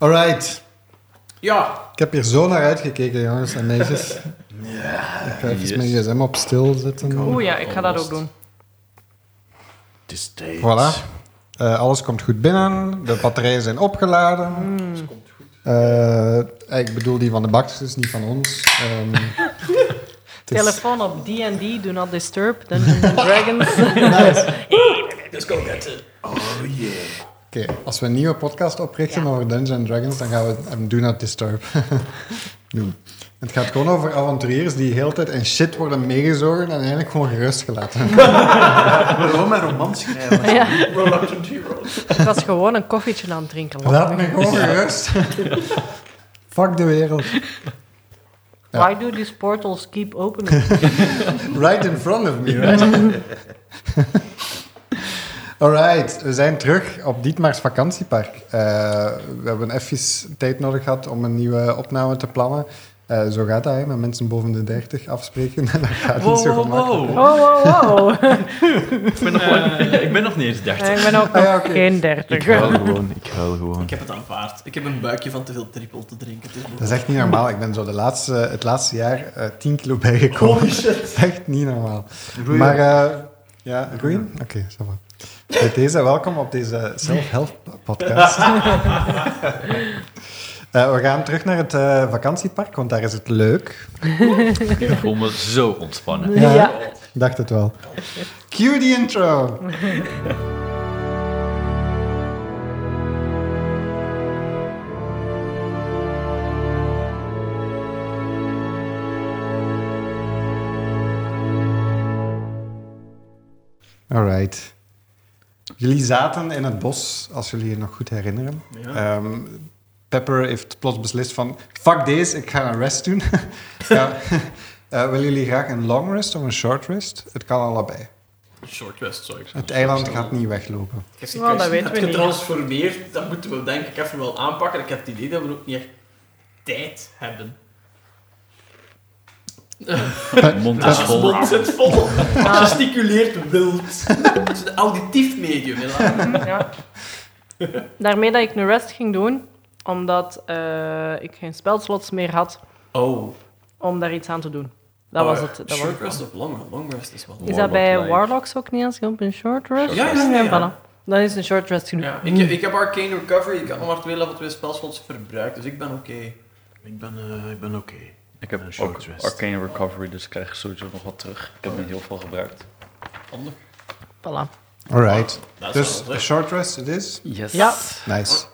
Alright. Ja. Ik heb hier zo naar uitgekeken, jongens en meisjes. Ik ga even Yes. mijn gsm op stil zetten. Oeh ja, ik ga dat ook doen. Voilà. Eh, alles komt goed binnen. De batterijen zijn opgeladen. Eh, ik bedoel die van de bakjes, niet van ons. Ehm, Telefoon op D&D, do not disturb, Dungeons and Dragons. Let's go get it. Oh yeah. Oké, als we een nieuwe podcast oprichten over Dungeons and Dragons, dan gaan we hem Do Not Disturb doen. Het gaat gewoon over avonturiers die de hele tijd in shit worden meegezogen en eigenlijk gewoon gerust gelaten. Waarom mijn roman schrijven? ja, Reluctant Heroes. ik was gewoon een koffietje aan het drinken. Laat me gewoon gerust. Fuck de wereld. Ja. Why do these portals keep opening? Right in front of me, right? Alright, we zijn terug op Dietmar's vakantiepark. Eh, we hebben even tijd nodig gehad om een nieuwe opname te plannen. Eh, zo gaat dat, hè, met mensen boven de 30 afspreken. dat gaat niet zo Wow, wow, gemakkelijk. wow. Oh, wow, wow. Ik ben nog, ik ben nog niet eens 30. ik ben ook Ah, nog geen Ik dertig. huil gewoon, ik huil gewoon. Ik heb het aanvaard. Ik heb een buikje van te veel triple te drinken. Is Dat is echt niet normaal. Ik ben zo de laatste, het laatste jaar eh 10 kilo bijgekomen. Holy shit. Echt niet normaal. Maar, eh ja, goeie? Oké, ça va. Bij deze, welkom op deze self-help podcast. Eh, we gaan terug naar het eh, vakantiepark, want daar is het leuk. Ik voel me zo ontspannen. Ja. Ja. Dacht het wel. Cue the intro. Alright. Jullie zaten in het bos, als jullie je nog goed herinneren. Ja. Ehm, Pepper heeft plots beslist van... Fuck deze, ik ga een rest doen. ja. Eh, willen jullie graag een long rest of een short rest? Het kan allebei. Short rest, zou ik zeggen. Het eiland gaat niet weglopen. Jessica, Wel, dat weten we niet. getransformeerd, dat moeten we denk ik even wel aanpakken. Ik heb het idee dat we ook niet echt tijd hebben. Mond is vol. mond zit vol, gesticuleert wild. Het is een auditief medium. Ja. Daarmee dat ik een rest ging doen, omdat eh, ik geen spelslots meer had Oh. om daar iets aan te doen. Dat was het. Dat was Short het. rest of long? Long rest is wel... Is dat bij Warlock Live. Warlocks ook niet als je op een short rest? Ja, ja, ja, ja. voilà. Dan is een short rest genoeg. Ja, ik, heb, ik heb Arcane Recovery, ik heb nog maar twee level 2 spelslots verbruikt, dus ik ben oké. Ik ben, eh, ik ben oké. Ik heb Een ook short rest. Arcane Recovery, dus ik krijg sowieso nog wat terug. Ik heb niet heel veel gebruikt. Handig. Voilà. Alright. Dat is Dus een short rest het is. Yes. Ja. Nice.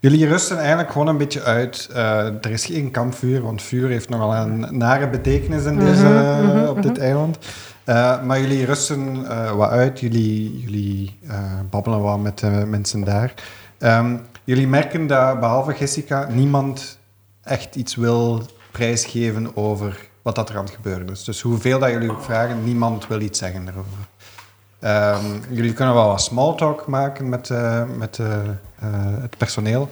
Jullie rusten eigenlijk gewoon een beetje uit. Eh, er is geen kampvuur, want vuur heeft nogal een nare betekenis in deze, Mhm, op dit eiland. Eh, maar jullie rusten eh, wat uit, jullie, jullie eh, babbelen wat met de mensen daar. Ehm, jullie merken dat behalve Jessica niemand echt iets wil prijsgeven over wat dat er aan het gebeuren is. Dus hoeveel dat jullie ook vragen, niemand wil iets zeggen daarover. Ehm, jullie kunnen wel wat small talk maken met, eh, met eh, eh, het personeel,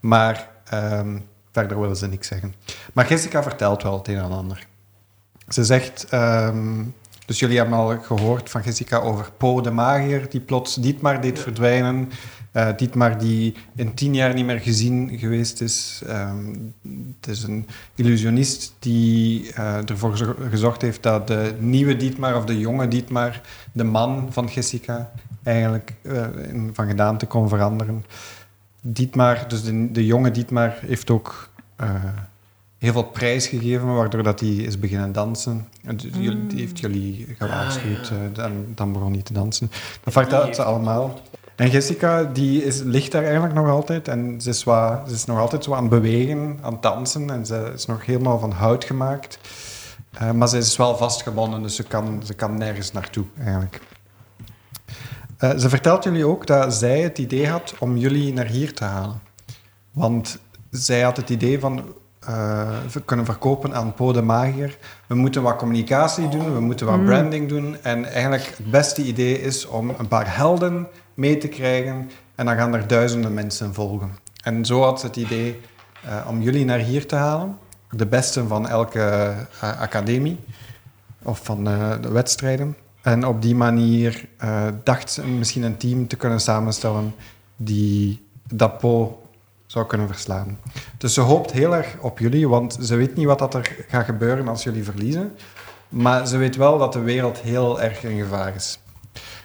maar ehm, verder willen ze niks zeggen. Maar Jessica vertelt wel het een en ander. Ze zegt, ehm, dus jullie hebben al gehoord van Jessica over Po de Magier, die plots Dietmar deed verdwijnen. Eh Dietmar die in tien jaar niet meer gezien geweest is. Ehm, het is een illusionist die eh, ervoor gezo- gezorgd heeft dat de nieuwe Dietmar of de jonge Dietmar, de man van Jessica, eigenlijk eh, in, van gedaante kon veranderen. Dietmar, dus de, de jonge Dietmar, heeft ook eh, heel veel prijs gegeven, waardoor dat hij is beginnen dansen. En jullie- Die heeft jullie gewaarschuwd, Ah, ja. dan, dan begon hij te dansen. Dat vertelt ze allemaal. En Jessica, die is, ligt daar eigenlijk nog altijd. En ze is, wat, ze is nog altijd zo aan het bewegen, aan het dansen. En ze is nog helemaal van hout gemaakt. Eh, maar ze is wel vastgebonden, dus ze kan, ze kan nergens naartoe, eigenlijk. Eh, ze vertelt jullie ook dat zij het idee had om jullie naar hier te halen. Want zij had het idee van... we kunnen verkopen aan Po de Magier. We moeten wat communicatie doen, we moeten wat branding doen. En eigenlijk het beste idee is om een paar helden mee te krijgen. En dan gaan er duizenden mensen volgen. En zo had ze het idee eh, om jullie naar hier te halen. De beste van elke eh, academie. Of van de wedstrijden. En op die manier dacht ze misschien een team te kunnen samenstellen die dat Po zou kunnen verslaan. Dus ze hoopt heel erg op jullie, want ze weet niet wat dat er gaat gebeuren als jullie verliezen. Maar ze weet wel dat de wereld heel erg in gevaar is.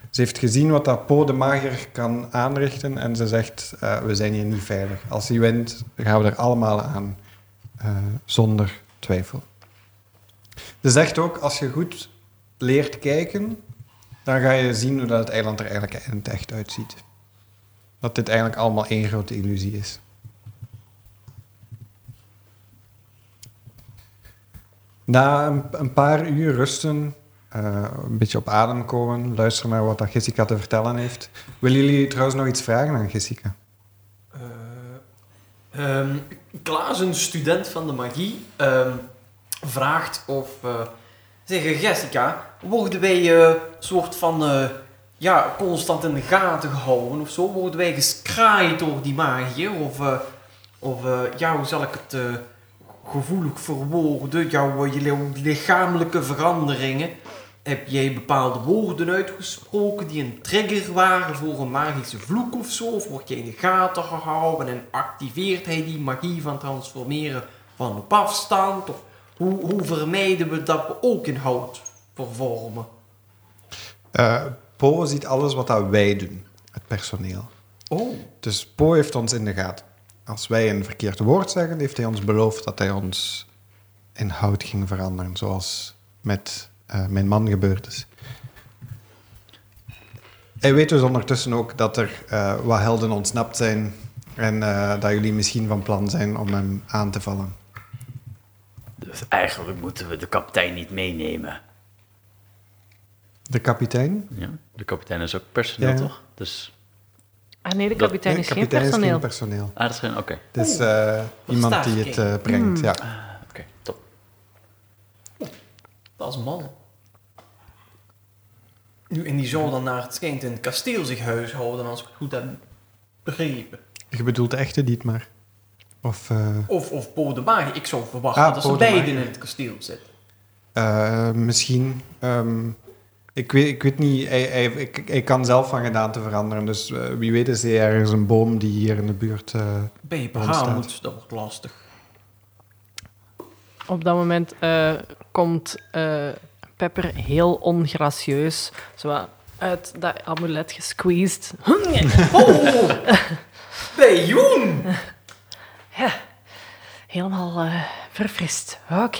Ze heeft gezien wat dat Po de Magier kan aanrichten en ze zegt, eh, we zijn hier niet veilig. Als hij wint, gaan we er allemaal aan, eh, zonder twijfel. Ze zegt ook, als je goed leert kijken, dan ga je zien hoe dat het eiland er eigenlijk in echt uitziet. Dat dit eigenlijk allemaal één grote illusie is. Na een, een paar uur rusten, eh, een beetje op adem komen, luisteren naar wat Jessica te vertellen heeft. Willen jullie trouwens nog iets vragen aan Jessica? Eh, ehm, Klaas, een student van de magie, ehm, vraagt of... eh zeg, Jessica, worden wij eh soort van... ja, constant in de gaten gehouden of zo? Worden wij geskraaid door die magier? Of, of ja, hoe zal ik het gevoelig verwoorden? Jouw, eh, jouw lichamelijke veranderingen. Heb jij bepaalde woorden uitgesproken die een trigger waren voor een magische vloek of zo? Of word je in de gaten gehouden en activeert hij die magie van transformeren van op afstand? Of hoe, hoe vermijden we dat we ook in hout vervormen? Eh po ziet alles wat dat wij doen, het personeel. Oh, Dus Po heeft ons in de gaten. Als wij een verkeerd woord zeggen, heeft hij ons beloofd dat hij ons in hout ging veranderen, zoals met eh, mijn man gebeurd is. Hij weet dus ondertussen ook dat er eh, wat helden ontsnapt zijn en eh, dat jullie misschien van plan zijn om hem aan te vallen. Dus eigenlijk moeten we de kapitein niet meenemen. De kapitein? Ja, de kapitein is ook personeel, Ja. toch? Dus, Ah nee, de kapitein is geen kapitein personeel. is geen personeel. ah, dat is geen... Oké, Het is eh, iemand die het eh, brengt, ja. oké, top. dat is man. Nu, en die zou dan naar het schijnt in het kasteel zich huishouden, als ik het goed heb begrepen. Je bedoelt de echte Dietmar? Of... eh, Of, of de Magie. Ik zou verwachten Ah, dat ze de beiden in het kasteel zitten. Eh, misschien. ehm, ik, weet, ik weet niet. Hij, hij, ik, hij kan zelf van gedaante veranderen. Dus eh, wie weet is hij ergens een boom die hier in de buurt. eh, Bij je behaald, dat wordt lastig. Op dat moment eh, komt eh, Pepper heel ongracieus zo uit dat amulet gesqueezed. Oh! Bij Joen! Helemaal eh, verfrist. Oké.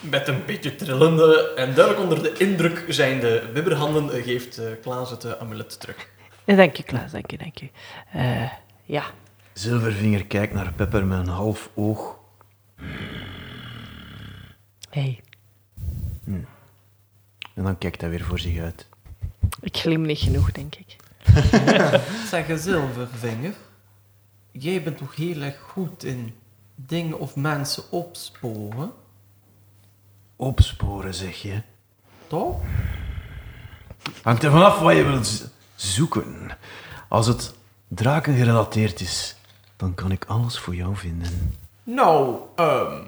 Met een beetje trillende en duidelijk onder de indruk zijnde bibberhanden eh, geeft eh, Klaas het eh, amulet terug. Dank je, Klaas. Dank je, dank je. Eh, ja. Zilvervinger kijkt naar Pepper met een half oog. Hey, En dan kijkt hij weer voor zich uit. ik glim niet genoeg, denk ik. Zeg, Zilvervinger, jij bent toch heel erg goed in dingen of mensen opsporen, Opsporen, zeg je. toch? Hangt er vanaf wat je wilt zoeken. Als het draken gerelateerd is, dan kan ik alles voor jou vinden. Nou, ehm,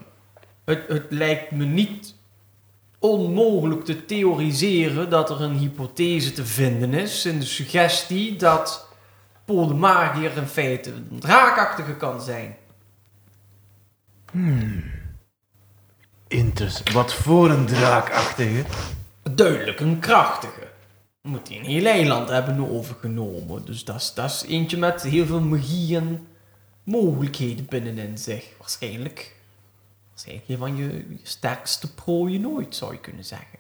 het, het lijkt me niet onmogelijk te theoriseren dat er een hypothese te vinden is in de suggestie dat Paul de Magier in feite een draakachtige kan zijn. Interessant. Wat voor een draakachtige. Duidelijk een krachtige. Moet hij een heel eiland hebben overgenomen. Dus dat is, eentje met heel veel magie en mogelijkheden binnenin zich. Waarschijnlijk. Waarschijnlijk een van je, je sterkste prooien nooit, zou je kunnen zeggen.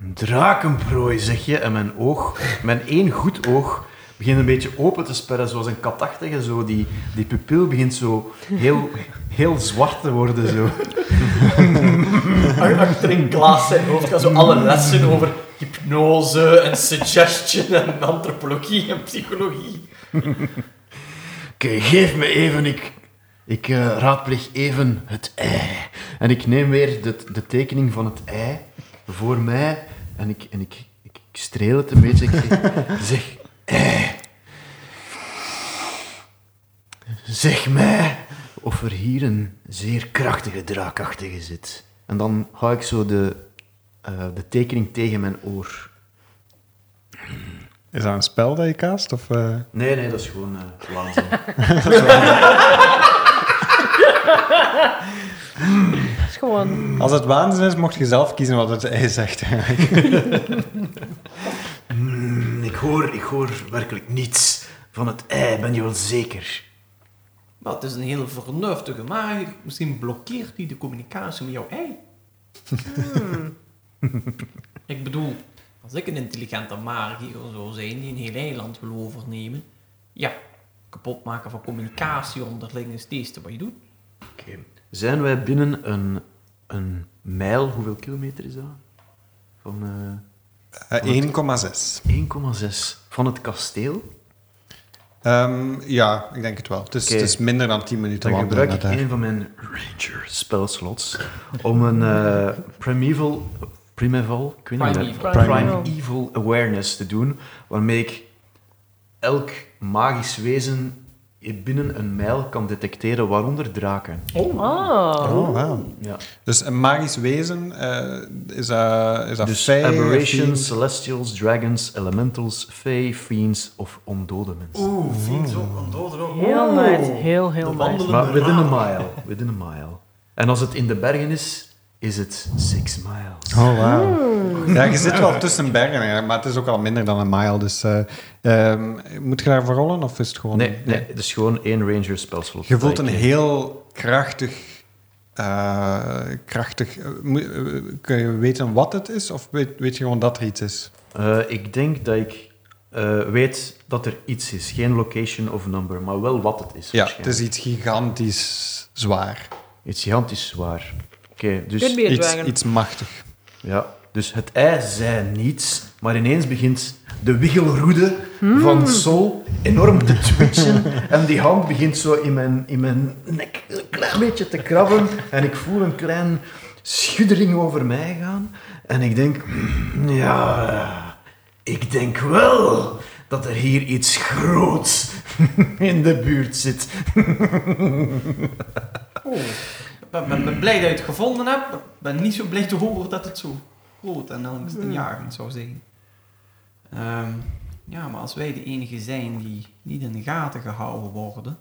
Een drakenprooi, zeg je. En mijn oog, mijn één goed oog, begint een beetje open te sperren, zoals een katachtige. Zo. Die, die pupil begint zo heel, heel zwart te worden. Zo. Achter in klas zijn hoofd gaan zo alle lessen over hypnose en suggestion en antropologie en psychologie. Oké, geef me even, ik, ik eh, raadpleeg even het ei. En ik neem weer de, de tekening van het ei voor mij en ik, en ik, ik, ik streel het een beetje. Ik zeg. Zeg mij of er hier een zeer krachtige draakachtige zit. En dan hou ik zo de, eh, de tekening tegen mijn oor. Is dat een spel dat je cast? Of, eh? Nee, nee, dat is gewoon eh waanzin. Het is gewoon... Als het waanzin is, mocht je zelf kiezen wat het ei zegt. ik, hoor, ik hoor werkelijk niets van het ei, ben je wel zeker? Maar het is een heel vernuftige maag. Misschien blokkeert hij de communicatie met jouw ei. Hmm. ik bedoel, als ik een intelligente magier zou zijn die een heel eiland wil overnemen, ja, kapot maken van communicatie onderling is het eerste wat je doet. Oké. Zijn wij binnen een, een mijl, hoeveel kilometer is dat? Van Eh, 1,6. eh 1,6 van het kasteel. Ehm, ja, ik denk het wel. Het is, het is minder dan 10 minuten Dan gebruik ik een van mijn ranger spelslots om een eh, primeval, primeval, ik weet niet hoe dat- Primeval. Prime Primeval. evil awareness te doen, waarmee ik elk magisch wezen binnen een mijl kan detecteren, waaronder draken. Oh, Oh. Oh, wauw. Ja. Dus een magisch wezen, eh, is dat, is dat Dus fey, aberrations, fiend? celestials, dragons, elementals, fae, fiends of ondode mensen. Oeh, fiets ook, een dode ook. Heel nice. Heel, heel nice. Maar within a mile. Within a mile. En als het in de bergen is, is het six miles. Oh, wauw. Ja, je zit wel tussen bergen, maar het is ook al minder dan een mile. Dus eh, ehm, moet je daarvoor rollen, of is het gewoon... Nee, nee, het is gewoon één ranger spelslot. Je voelt een heel krachtig... eh, krachtig... eh, kun je weten wat het is, of weet, weet je gewoon dat er iets is? Eh, ik denk dat ik eh, weet dat er iets is. Geen location of number, maar wel wat het is. Ja, het is iets gigantisch zwaar. Iets gigantisch zwaar. Oké, dus... Iets, iets machtig. Ja, dus het ei zei niets, maar ineens begint de wiggelroede van Sol enorm te twitchen. en die hand begint zo in mijn, in mijn nek een klein beetje te krabben. En ik voel een klein schuddering over mij gaan. En ik denk, "Mm, ja, ik denk wel dat er hier iets groots in de buurt zit. Oh, ben, ben, ben blij dat je het gevonden hebt. Ik ben niet zo blij te horen dat het zo groot en angstaanjagend zou zijn. Ehm, ja, maar als wij de enige zijn die niet in de gaten gehouden worden...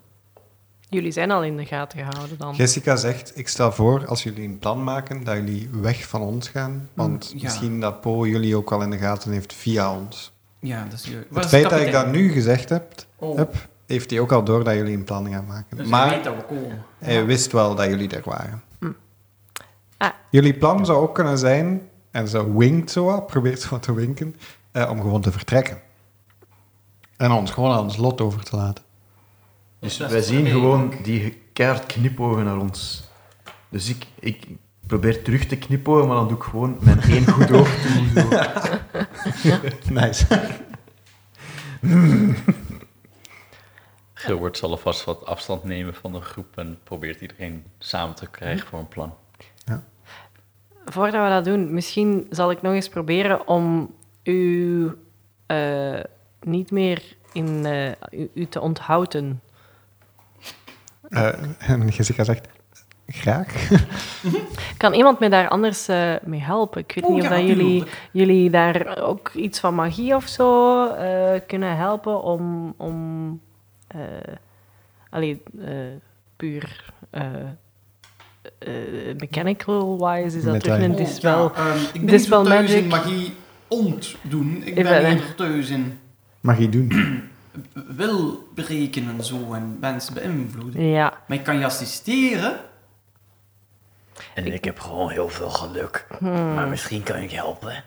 Jullie zijn al in de gaten gehouden dan. Jessica zegt, ik stel voor, als jullie een plan maken, dat jullie weg van ons gaan. Want ja. misschien dat Po jullie ook wel in de gaten heeft via ons. Ja, dat is je... Het feit dat ik dat nu gezegd heb, Oh, heb, heeft hij ook al door dat jullie een plan gaan maken. dus maar weet dat we komen. hij wist wel dat jullie er waren. Ah. Jullie plan zou ook kunnen zijn, en ze winkt zo wat, probeert zo wat te winken, eh, om gewoon te vertrekken. En ons gewoon aan ons lot over te laten. Dus wij zien gewoon die keihard knipogen naar ons. Dus ik, ik probeer terug te knipogen, maar dan doe ik gewoon mijn één goed oog toe. Zo. Nice. Gilbert zal alvast wat afstand nemen van de groep en probeert iedereen samen te krijgen voor een plan. Voordat we dat doen, misschien zal ik nog eens proberen om u eh, niet meer in eh, u, u te onthouden. Eh, en Jessica zegt, graag. Kan iemand mij daar anders eh, mee helpen? Ik weet Oh, niet of ja, dat jullie, jullie daar ook iets van magie of zo eh, kunnen helpen om, om eh, allee, eh, puur eh, mechanical-wise is dat Met terug wij. een Oh, dispel. ja, ehm, ik ben Dispel niet zo thuis in magic. magie ontdoen. Ik ben eerder thuis in Mag je doen. wil berekenen en zo en mensen beïnvloeden. Ja, Maar ik kan je assisteren. En ik heb gewoon heel veel geluk. Hmm. Maar misschien kan ik helpen.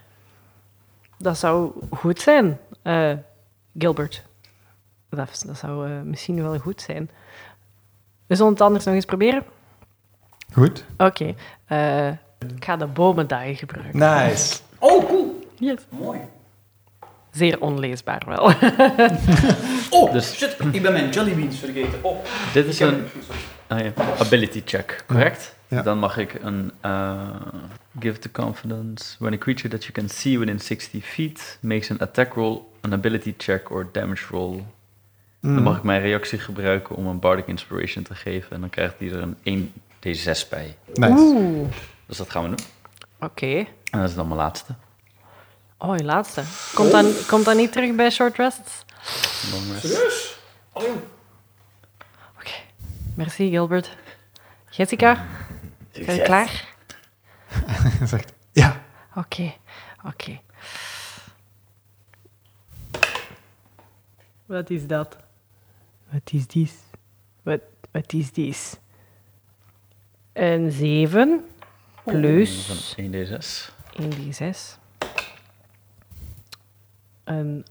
dat zou goed zijn, eh, Gilbert. Dat, dat zou eh, misschien wel goed zijn. We zullen het anders nog eens proberen. Goed. Oké, eh, ik ga de bomendaai gebruiken. Nice. Oh, cool. Yes. Mooi. Zeer onleesbaar wel. Oh, Dus- shit. Ik ben mijn jellybeans vergeten. Oh. Dit is een ah ja, ability check, correct? Ja. Dan mag ik een uh, give the confidence when a creature that you can see within 60 feet makes an attack roll, an ability check or damage roll. Mm. Dan mag ik mijn reactie gebruiken om een bardic inspiration te geven en dan krijgt hij er een 1d6 bij. Nice. Oeh, Dus dat gaan we doen. oké. En dat is dan mijn laatste. Oh, je laatste. Komt, Dan, komt dat niet terug bij short rests? Long rest. Serieus? Jong. Oké. Merci, Gilbert. Jessica, ben je klaar? Zegt, ja. Oké, oké. Wat is dat? Wat is dit? Wat, wat is dit? Een 7 plus Van 1d6. 1d6. Een,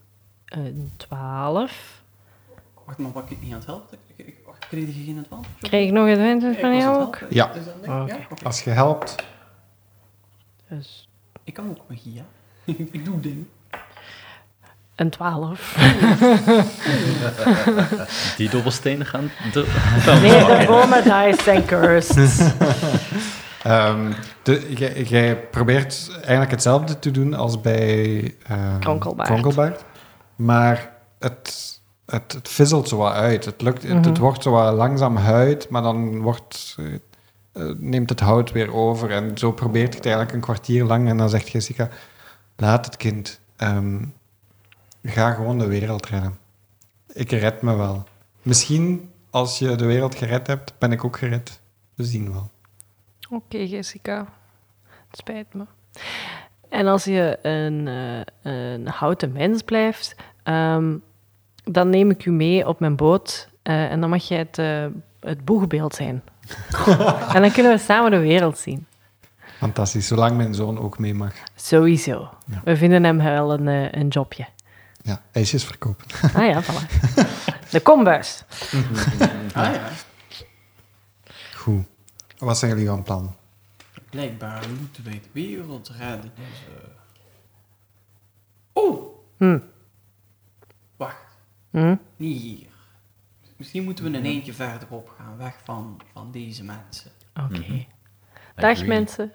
een 12. Wacht, maar wat ik niet aan het helpen? Ik- ik- Wacht, kreeg je geen advantage? Krijg ik nog advantage van jou ook? Ja. Is dat? Oh, oké. Ja? Oké. Als je helpt, Dus Ik kan ook magie, ja. ik doe dingen. Een 12. Die dobbelstenen gaan... Do Nee, de bomen zijn cursed. Ehm, de- jij- jij probeert eigenlijk hetzelfde te doen als bij ehm, Kronkelbaard. Kronkelbaard. Maar het, het, het fizzelt zo wat uit. Het, lukt, het, Mhm. het wordt zo wat langzaam huid, maar dan wordt, eh, eh, neemt het hout weer over. En zo probeert het eigenlijk een kwartier lang. En dan zegt Jessica, laat het kind. Ehm, ga gewoon de wereld redden. Ik red me wel. Misschien als je de wereld gered hebt, ben ik ook gered. We zien wel. Oké, Jessica. Het spijt me. En als je een, eh, een houten mens blijft, ehm, dan neem ik u mee op mijn boot eh, en dan mag jij het, eh, het boegbeeld zijn. en dan kunnen we samen de wereld zien. Fantastisch, zolang mijn zoon ook mee mag. Sowieso. Ja. We vinden hem wel een, een jobje. Ja, ijsjes verkopen. Ah ja, voilà. De kombuis. Ah ja. Goed. Wat zijn jullie van plan? Blijkbaar moeten wij de wereld redden. Dus, eh. Oh, Hm. wacht. Hm? Niet hier. Misschien moeten we een eentje verderop gaan, weg van, van deze mensen. Oké. Mhm. Dag mensen.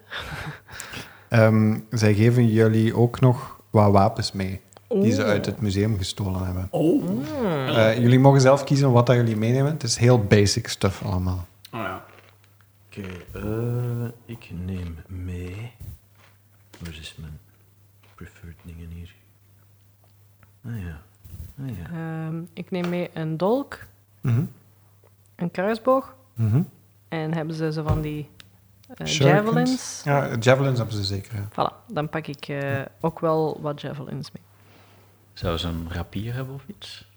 Ehm, zij geven jullie ook nog wat wapens mee, die ze uit het museum gestolen hebben. Oh. Eh, jullie mogen zelf kiezen wat dat jullie meenemen. Het is heel basic stuff allemaal. Oh ja. Oké, eh, ik neem mee. Waar is mijn preferred dingen hier? Ah ja. Ah ja. Ehm, ik neem mee een dolk, Mhm. een kruisboog Mhm. en hebben ze zo van die eh, javelins. Ja, javelins hebben ze zeker. ja. Voilà, dan pak ik eh, ook wel wat javelins mee. Zou ze een rapier hebben of iets?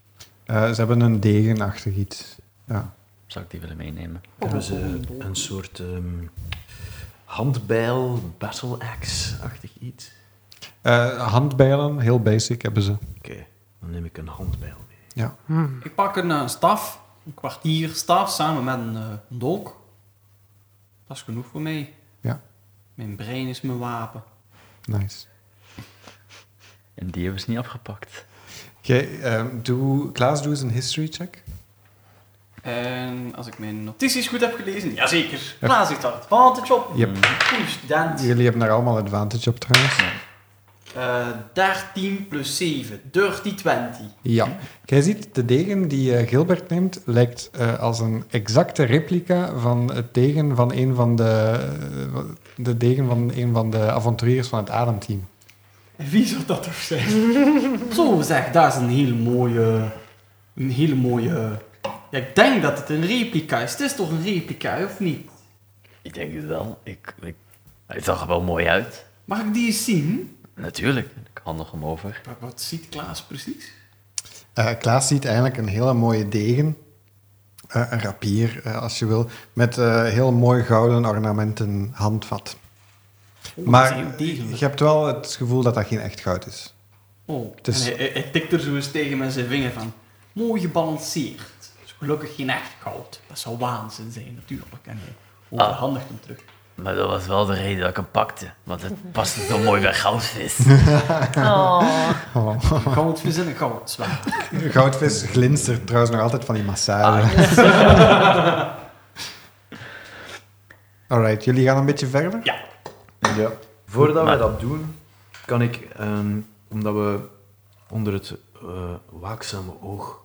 Eh, ze hebben een degenachtig iets. Ja. Zou ik die willen meenemen? Hebben ze een soort ehm, handbijl, battle axe-achtig iets? Eh, handbijlen, heel basic hebben ze. Oké, dan neem ik een handbijl mee. Ja. Ik pak een eh, staf, een kwartier staf, samen met een, een dolk. Dat is genoeg voor mij. Ja. Mijn brein is mijn wapen. Nice. En die hebben ze niet afgepakt. Oké, ehm, doe, Klaas, doe eens een history check. En als ik mijn notities goed heb gelezen, jazeker. Klaas heeft daar advantage op. Yep. Goeie student. Jullie hebben daar allemaal advantage op trouwens. Eh 13 plus 7, dirty 20. Ja. Jij ziet, de degen die eh, Gilbert neemt, lijkt eh, als een exacte replica van het degen van een van de, eh, de degen van een van de avonturiers van het Ademteam. En wie zou dat toch zijn? Zo zeg, dat is een hele mooie... Een hele mooie... Ja, ik denk dat het een replica is. Het is toch een replica, of niet? Ik denk het wel. Ik, ik, hij zag er wel mooi uit. Mag ik die eens zien? Natuurlijk. Ik handig hem over. Wat, wat ziet Klaas precies? Eh, Klaas ziet eigenlijk een hele mooie degen, eh, een rapier eh, als je wil, met eh, heel mooi gouden ornamenten handvat. Maar je hebt wel het gevoel dat dat geen echt goud is. Oh, het is- en hij, hij, hij tikt er zo eens tegen met zijn vinger van... Mooi gebalanceerd. Dus gelukkig geen echt goud. Dat zou waanzin zijn, natuurlijk. En hij overhandigt hem terug. Maar dat was wel de reden dat ik hem pakte. Want het paste zo mooi bij goudvis. Oh. Oh. Goudvis en een goudzwaard. Goudvis glinstert trouwens nog altijd van die massage. Alright, jullie gaan een beetje verder? Ja. Ja. Voordat Maar- we dat doen, kan ik, ehm, omdat we onder het eh, waakzame oog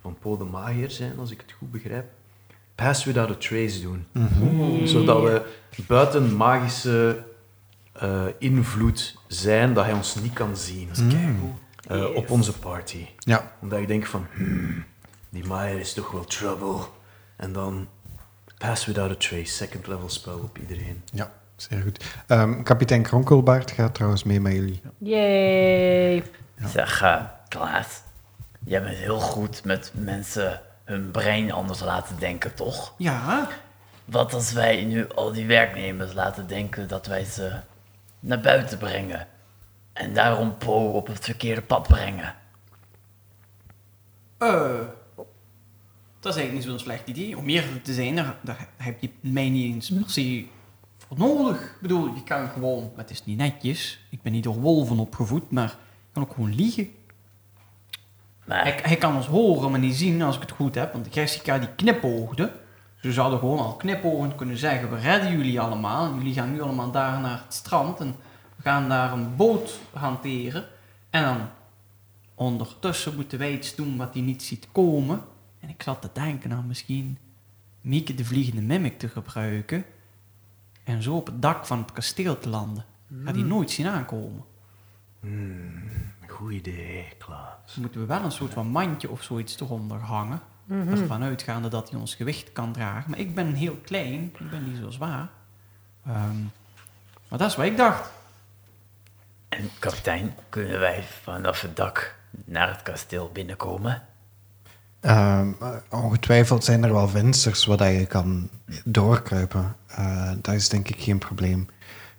van Paul de Magier zijn, als ik het goed begrijp, Pass Without a Trace doen. Zodat we buiten magische eh, invloed zijn dat hij ons niet kan zien Mm. eh, op onze party. Ja. Omdat ik denk van, hmm, die Maier is toch wel trouble. En dan pass without a trace, second level spel op iedereen. Ja, zeer goed. Ehm, kapitein Kronkelbaard gaat trouwens mee met jullie. Yay. Zeg, eh, Klaas, jij bent heel goed met mensen hun brein anders laten denken, toch? Ja, Wat als wij nu al die werknemers laten denken dat wij ze naar buiten brengen en daarom Po op het verkeerde pad brengen? eh, dat is eigenlijk niet zo'n slecht idee. Om eerlijk te zijn, daar, daar heb je mij niet eens per se nodig. Ik bedoel, je kan gewoon, maar het is niet netjes. Ik ben niet door wolven opgevoed, maar ik kan ook gewoon liegen. Maar Hij, hij kan ons horen, maar niet zien als ik het goed heb. Want Jessica die knipoogde. Ze zouden gewoon al knipoogend kunnen zeggen: We redden jullie allemaal. Jullie gaan nu allemaal daar naar het strand. En we gaan daar een boot hanteren. En dan ondertussen moeten wij iets doen wat hij niet ziet komen. En ik zat te denken aan misschien Mieke de vliegende mimic te gebruiken. En zo op het dak van het kasteel te landen. Gaat hij nooit zien aankomen. Goed idee, Klaas. Moeten we wel een soort van mandje of zoiets eronder hangen. Ervan uitgaande dat hij ons gewicht kan dragen. Maar ik ben heel klein, ik ben niet zo zwaar. Ehm, maar dat is wat ik dacht. En kapitein, kunnen wij vanaf het dak naar het kasteel binnenkomen? Ehm, ongetwijfeld zijn er wel vensters waar dat je kan doorkruipen. Eh, dat is denk ik geen probleem.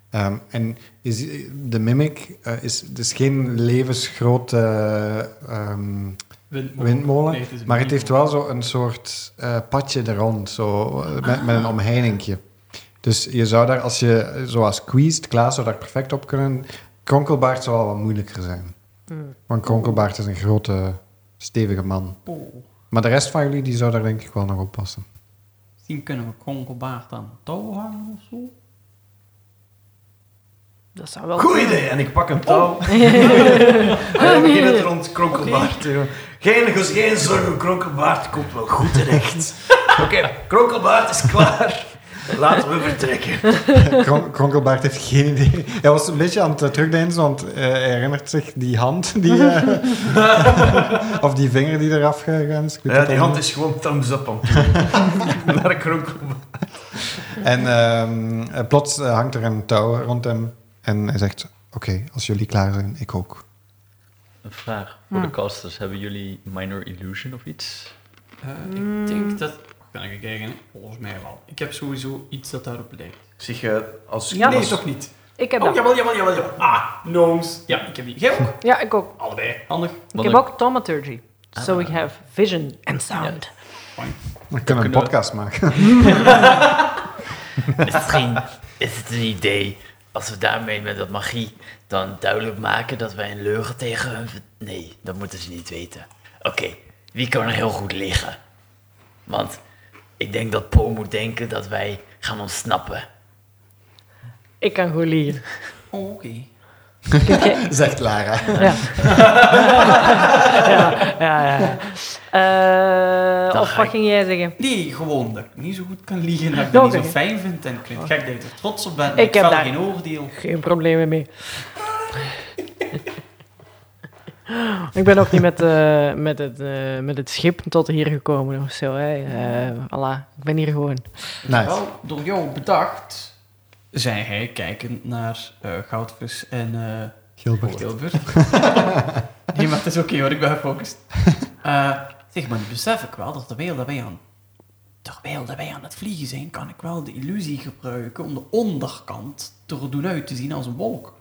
Ehm, en is, de mimic eh, is dus geen levensgrote ehm, windmolen, maar het heeft wel zo een soort eh, padje er rond, zo, met, met een omheiningje. Dus je zou daar, als je zoals squeezed, Klaas zou daar perfect op kunnen. Kronkelbaard zou wel wat moeilijker zijn. Want Kronkelbaard is een grote, stevige man. Oh, Maar de rest van jullie, die zou daar denk ik wel nog op passen. misschien kunnen we kronkelbaard aan een touw hangen of zo. Dat zou wel Goed idee, en ik pak een touw. en dan begin het rond Kronkelbaard. Geen, geen zorgen, Kronkelbaard komt wel goed terecht. Oké, Kronkelbaard is klaar. Laten we vertrekken. Kron- Kronkelbaard heeft geen idee. Hij was een beetje aan het terugdeinzen, want eh, hij herinnert zich die hand, die, eh, of die vinger die eraf gegaan is. Ik weet Ja, die hand is gewoon thumbs up aan. Naar Kronkelbaard. En ehm, eh, plots eh, hangt er een touw rond hem en hij zegt, oké, als jullie klaar zijn, ik ook. Een vraag voor de casters. Hebben jullie Minor Illusion of iets? Eh, Ik denk dat... Volgens mij wel. Ik heb sowieso iets dat daarop lijkt. Zeg, eh, als... Ja, nee, als- toch niet. Ik heb Oh, dat. jawel, jawel, jawel, jawel. Ah, gnomes. Ja, ik heb die. Jij ook? Ja, ik ook. Allebei. Handig. Ik heb ik- ook thaumaturgy. So we have vision and sound. Fijn. We kunnen een podcast maken. Misschien is het een idee als we daarmee met dat magie dan duidelijk maken dat wij een leugen tegen hun... Nee, dat moeten ze niet weten. Oké, wie kan er heel goed liggen? Want ik denk dat Po moet denken dat wij gaan ontsnappen. Ik kan goed liegen. Oh, oké. Zegt Lara. Ja. ja, ja, ja. Eh, of wat ik- ging jij zeggen? Nee, gewoon dat ik niet zo goed kan liegen. Dat ik dat niet zo fijn vind. En ik vind het gek dat je er trots op bent. Ik Ik, heb heb daar- geen oordeel. Geen problemen mee. Ik ben ook niet met, eh, met, het, eh, met het schip tot hier gekomen of zo. Hè. Eh, voilà, ik ben hier gewoon. Nice. Wel, door jou bedacht, zei hij, kijkend naar eh, Goudvis en eh Gilbert. Gilbert. nee, maar het is oké hoor, ik ben gefocust. Eh, zeg maar, nu besef ik wel dat terwijl dat wij aan, terwijl dat wij aan het vliegen zijn, kan ik wel de illusie gebruiken om de onderkant te doen uit te zien als een wolk.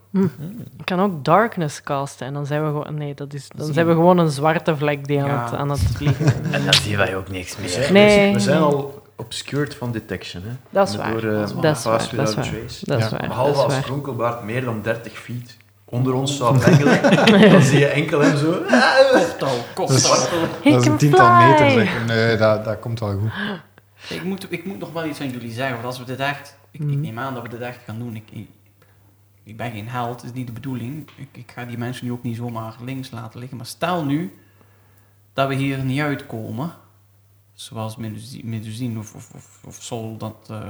Ik kan ook darkness casten en dan zijn we gewoon... Nee, dat is, dan zijn we gewoon een zwarte vlek die aan, Ja. het, aan het vliegen En dan zien wij ook niks meer. Nee, we zijn al obscured van detection, hè. Dat is waar. Door, eh, Dat is waar. Dat is Fast waar, dat is is. Behalve is als. Kronkelbaard meer dan 30 feet onder ons zou bengelen, dan zie je enkel hem zo... Kortouw, kortouw. Dat is een tiental fly. meter, zeg. Nee, dat, dat komt wel goed. Ik moet, ik moet nog wel iets aan jullie zeggen, want als we dit echt... Ik, ik Mhm. neem aan dat we dit echt gaan doen. Ik, ik, ben geen held, dat is niet de bedoeling. Ik, ik ga die mensen nu ook niet zomaar links laten liggen. Maar stel nu dat we hier niet uitkomen, zoals Medusi- Medusine of, of, of, of Sol dat... eh,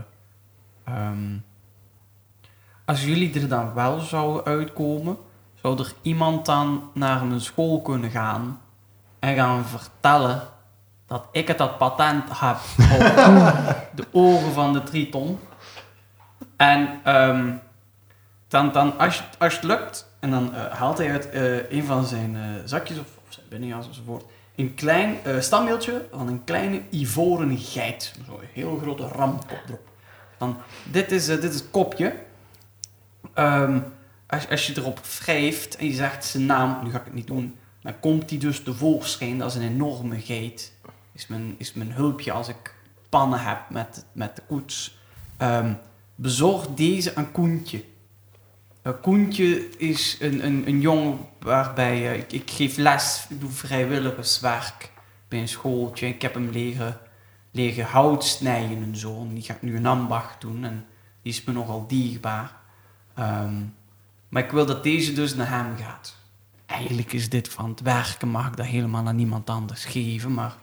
ehm, als jullie er dan wel zouden uitkomen, zou er iemand dan naar mijn school kunnen gaan en gaan vertellen dat ik het dat patent heb op de ogen van de triton. En ehm, dan, dan als, als het lukt, en dan eh, haalt hij uit eh, een van zijn eh, zakjes of, of zijn binnenjas enzovoort, een klein standbeeldje van een kleine ivoren geit. Zo'n heel grote ramkop erop. Dan, dit, is, dit is het kopje. Ehm, als, als je erop wrijft en je zegt zijn naam, nu ga ik het niet doen, dan komt hij dus tevoorschijn. Dat is een enorme geit. Is mijn, is mijn hulpje als ik pannen heb met, met de koets. Ehm, bezorg deze aan Koentje. Eh, Koentje is een, een, een jongen waarbij eh, ik, ik geef les, ik doe vrijwilligerswerk bij een schooltje. Ik heb hem leren, leren hout snijden en zo. En die gaat nu een ambacht doen en die is me nogal dierbaar. Ehm, maar ik wil dat deze dus naar hem gaat. Eigenlijk is dit van het werken, mag ik dat helemaal aan niemand anders geven. Maar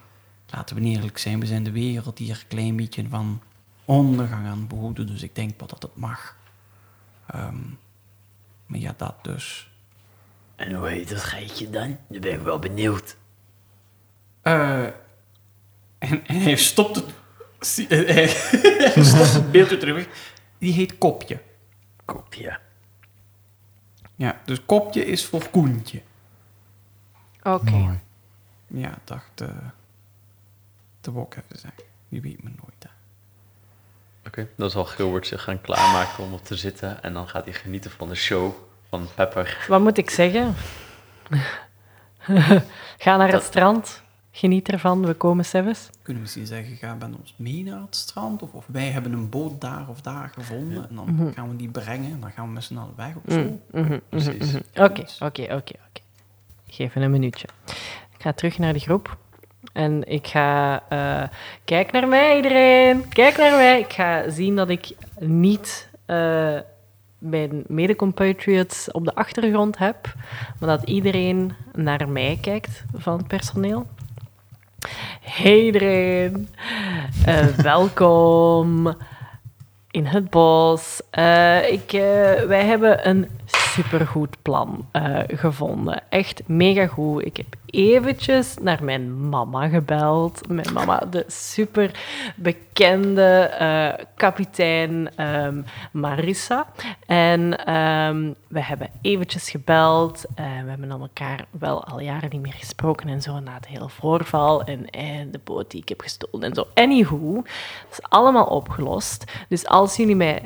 laten we eerlijk zijn, we zijn de wereld hier een klein beetje van ondergang aan behoeden. Dus ik denk wel dat het mag. Ehm, maar ja, dat dus. En hoe heet dat geitje dan? Nu ben ik wel benieuwd. Eh, en, en hij stopt het, eh, hij stopt het beeldje terug. Die heet Kopje. Kopje. Ja, dus Kopje is voor Koentje. Oké. Mooi. Ja, dacht... eh te wok even zeggen. Je weet me nooit. Hè. Oké, dan zal Gilbert zich gaan klaarmaken om op te zitten. En dan gaat hij genieten van de show van Pepper. Wat moet ik zeggen? Ga naar het strand. Geniet ervan. We komen zelfs. Kunnen we misschien zeggen, ga met ons mee naar het strand? Of, of wij hebben een boot daar of daar gevonden. En dan gaan we die brengen. En dan gaan we met z'n allen weg of zo. Mhm, mhm, Precies. mhm. Oké, oké, oké, oké. Geef een minuutje. Ik ga terug naar de groep. En ik ga... eh, kijk naar mij, iedereen. Kijk naar mij. Ik ga zien dat ik niet eh, mijn mede-compatriots op de achtergrond heb. Maar dat iedereen naar mij kijkt van het personeel. Hey iedereen. Eh, welkom in het bos. Ik, wij hebben een supergoed plan eh, gevonden. Echt mega goed. Ik heb eventjes naar mijn mama gebeld. Mijn mama, de super bekende eh, kapitein ehm, Marissa. En ehm, we hebben eventjes gebeld. Eh, we hebben dan elkaar wel al jaren niet meer gesproken en zo na het hele voorval en, en de boot die ik heb gestolen en zo. Anywho, dat is allemaal opgelost. Dus als jullie mij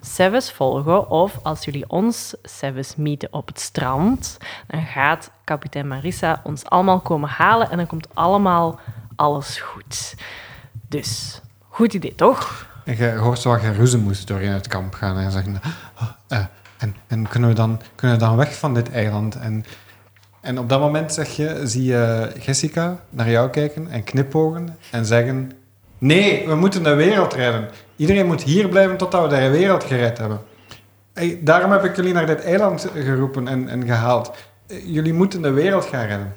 Seves volgen of als jullie ons Seves meeten op het strand, dan gaat kapitein Marissa ons allemaal komen halen en dan komt allemaal alles goed. Dus, goed idee, toch? En je hoort zo wat geroezemoes door in het kamp gaan en zeggen... "Oh, eh, en en kunnen, we dan, kunnen we dan weg van dit eiland? En, en op dat moment zeg je, zie je Jessica naar jou kijken en knipogen en zeggen... Nee, we moeten de wereld redden. Iedereen moet hier blijven totdat we de wereld gered hebben. Daarom heb ik jullie naar dit eiland geroepen en, en gehaald. Eh, Jullie moeten de wereld gaan redden.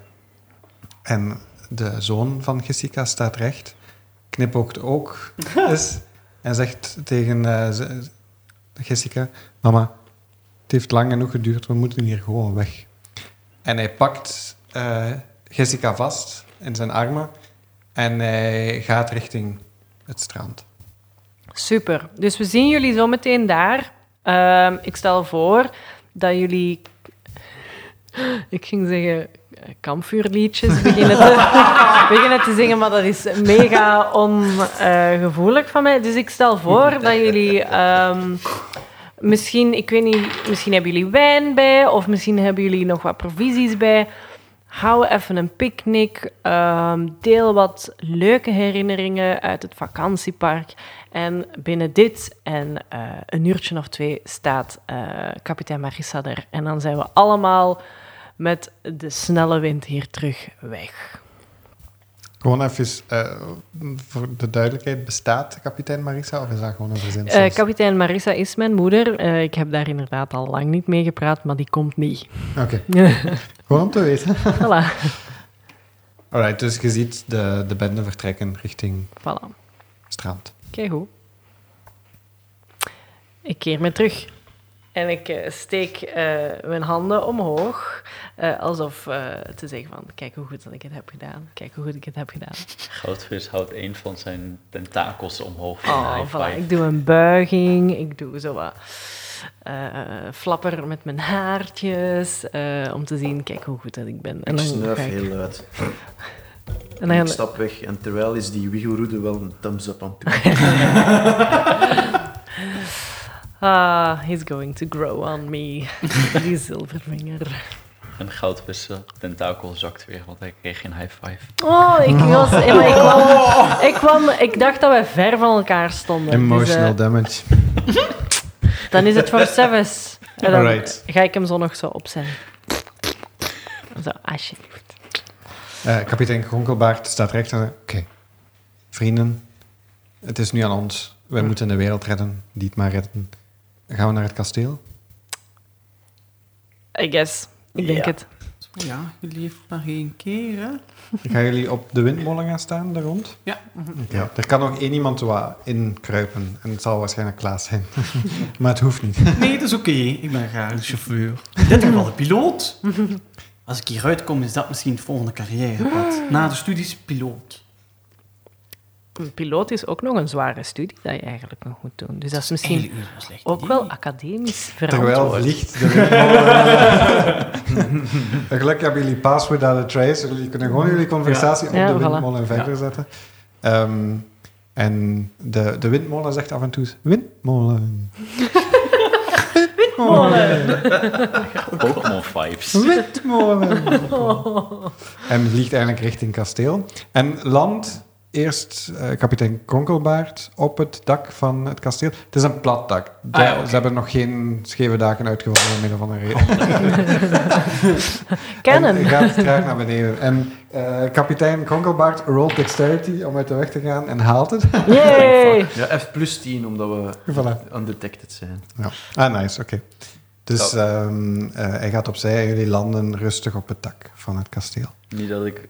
En de zoon van Jessica staat recht, knipoogt ook eens en zegt tegen z- Jessica: Mama, het heeft lang genoeg geduurd, we moeten hier gewoon weg. En hij pakt eh, Jessica vast in zijn armen en hij gaat richting het strand. Super. Dus we zien jullie zo meteen daar. Ehm, ik stel voor dat jullie... Ik ging zeggen eh, kampvuurliedjes beginnen te, beginnen te zingen, maar dat is mega ongevoelig van mij. Dus ik stel voor dat jullie... ehm, misschien, ik weet niet, misschien hebben jullie wijn bij, of misschien hebben jullie nog wat provisies bij. Hou even een picknick. ehm, deel wat leuke herinneringen uit het vakantiepark. En binnen dit en eh, een uurtje of twee staat eh, kapitein Marissa er. En dan zijn we allemaal met de snelle wind hier terug weg. Gewoon even eh, voor de duidelijkheid: bestaat kapitein Marissa of is dat gewoon een verzinsel? Kapitein Marissa is mijn moeder. Ik heb daar inderdaad al lang niet mee gepraat, maar die komt niet. Oké, gewoon om te weten. voilà. Alright, dus je ziet de, de bende vertrekken richting voilà. strand. Kijk hoe. Ik keer me terug En ik eh, steek eh, mijn handen omhoog, eh, alsof eh, te zeggen van, kijk hoe goed dat ik het heb gedaan. Kijk hoe goed ik het heb gedaan. Goudvis houdt een van zijn tentakels omhoog Oh, voilà. Ik doe een buiging, ik doe zo wat eh, flapper met mijn haartjes, eh, om te zien, kijk hoe goed dat ik ben. En Ik heel luid. En Ik stap weg en terwijl is die wiggelroede wel een thumbs up aan het doen. ah, he's going to grow on me, die zilvervinger. En Goudvis eh, tentakel zakt weer, want hij kreeg geen high five. Oh, ik was... ik, kwam, ik, kwam, ik dacht dat wij ver van elkaar stonden. Emotional Dus, damage. eh, dan is het voor Sevis. En dan Alright. ga ik hem zo nog zo opzetten. Zo, alsjeblieft. Eh, kapitein Kronkelbaard staat recht en Oké, vrienden, het is nu aan ons. Wij moeten de wereld redden, die het maar redden. Gaan we naar het kasteel? I guess. Ik denk Ja. het. Ja, je leeft maar één keer, hè? Gaan jullie op de windmolen gaan staan, daar rond? Ja. Oké. Er kan nog één iemand wat inkruipen. En het zal waarschijnlijk Klaas zijn. maar het hoeft niet. Nee, dat is oké. Ik ben graag de chauffeur. In dit geval de piloot. Als ik hieruit kom, is dat misschien het volgende carrièrepad. Na de studies, piloot. Een piloot is ook nog een zware studie dat je eigenlijk nog moet doen. Dus dat is misschien Eigenlijk slecht ook idee. wel academisch Terwijl verantwoord. de windmolen. Gelukkig hebben jullie pass without a trace. Jullie kunnen gewoon jullie conversatie Ja. op Ja, de voilà. windmolen verder zetten. Ehm, en de, de windmolen zegt af en toe... Windmolen. Windmolen. Pokémon vibes. Windmolen. En vliegt eigenlijk richting kasteel. En landt eerst eh, kapitein Kronkelbaard op het dak van het kasteel. Het is een plat dak. De- Ah, ja. Ze hebben nog geen scheve daken uitgevonden om midden van een reden. Kennen. En gaat traag naar beneden. En eh, kapitein Kronkelbaard rolt dexterity om uit de weg te gaan en haalt het. Yay! Ja, F plus 10, omdat we Voilà. undetected zijn. Ja. Ah, nice, oké. Dus ehm, eh, hij gaat opzij en jullie landen rustig op het dak van het kasteel. Niet dat ik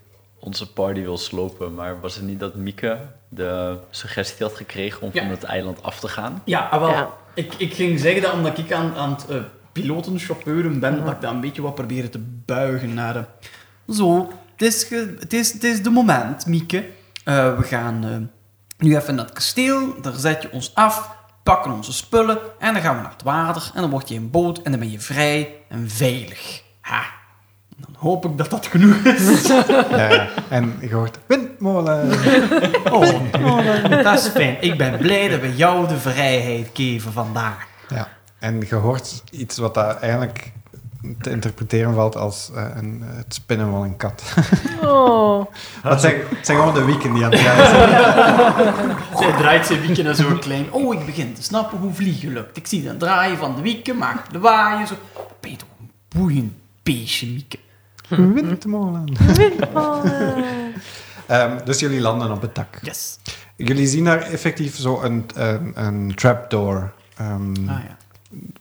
onze party wil slopen, maar was het niet dat Mieke de suggestie had gekregen om Ja. van het eiland af te gaan? Ja, ah, wel. Ja. Ik, ik ging zeggen dat omdat ik aan, aan het eh, piloten, chauffeuren ben, dat ik dat een beetje wat proberen te buigen naar de... Zo, het is, ge- het is, het is de moment, Mieke. Eh, we gaan eh, nu even naar het kasteel, daar zet je ons af, pakken onze spullen en dan gaan we naar het water en dan word je in boot en dan ben je vrij en veilig. Ha. Dan hoop ik dat dat genoeg is. Ja, en je hoort windmolen. Oh, dat is fijn. Ik ben blij dat we jou de vrijheid geven vandaag. Ja. En je hoort iets wat daar eigenlijk te interpreteren valt als eh, een, het spinnen van een kat. Oh. Dat zijn, het zijn gewoon de wieken die aan het gaan zijn. Zij draait zijn wieken naar zo'n klein... Oh, ik begin te snappen hoe vliegen lukt. Ik zie dan draaien van de wieken, maak de waaien, zo. Ben je toch een boeiend beestje, Mieke. Windmolen. Ehm, dus jullie landen op het dak. Yes. Jullie zien daar effectief zo een, een, een trapdoor. ehm, Ah ja.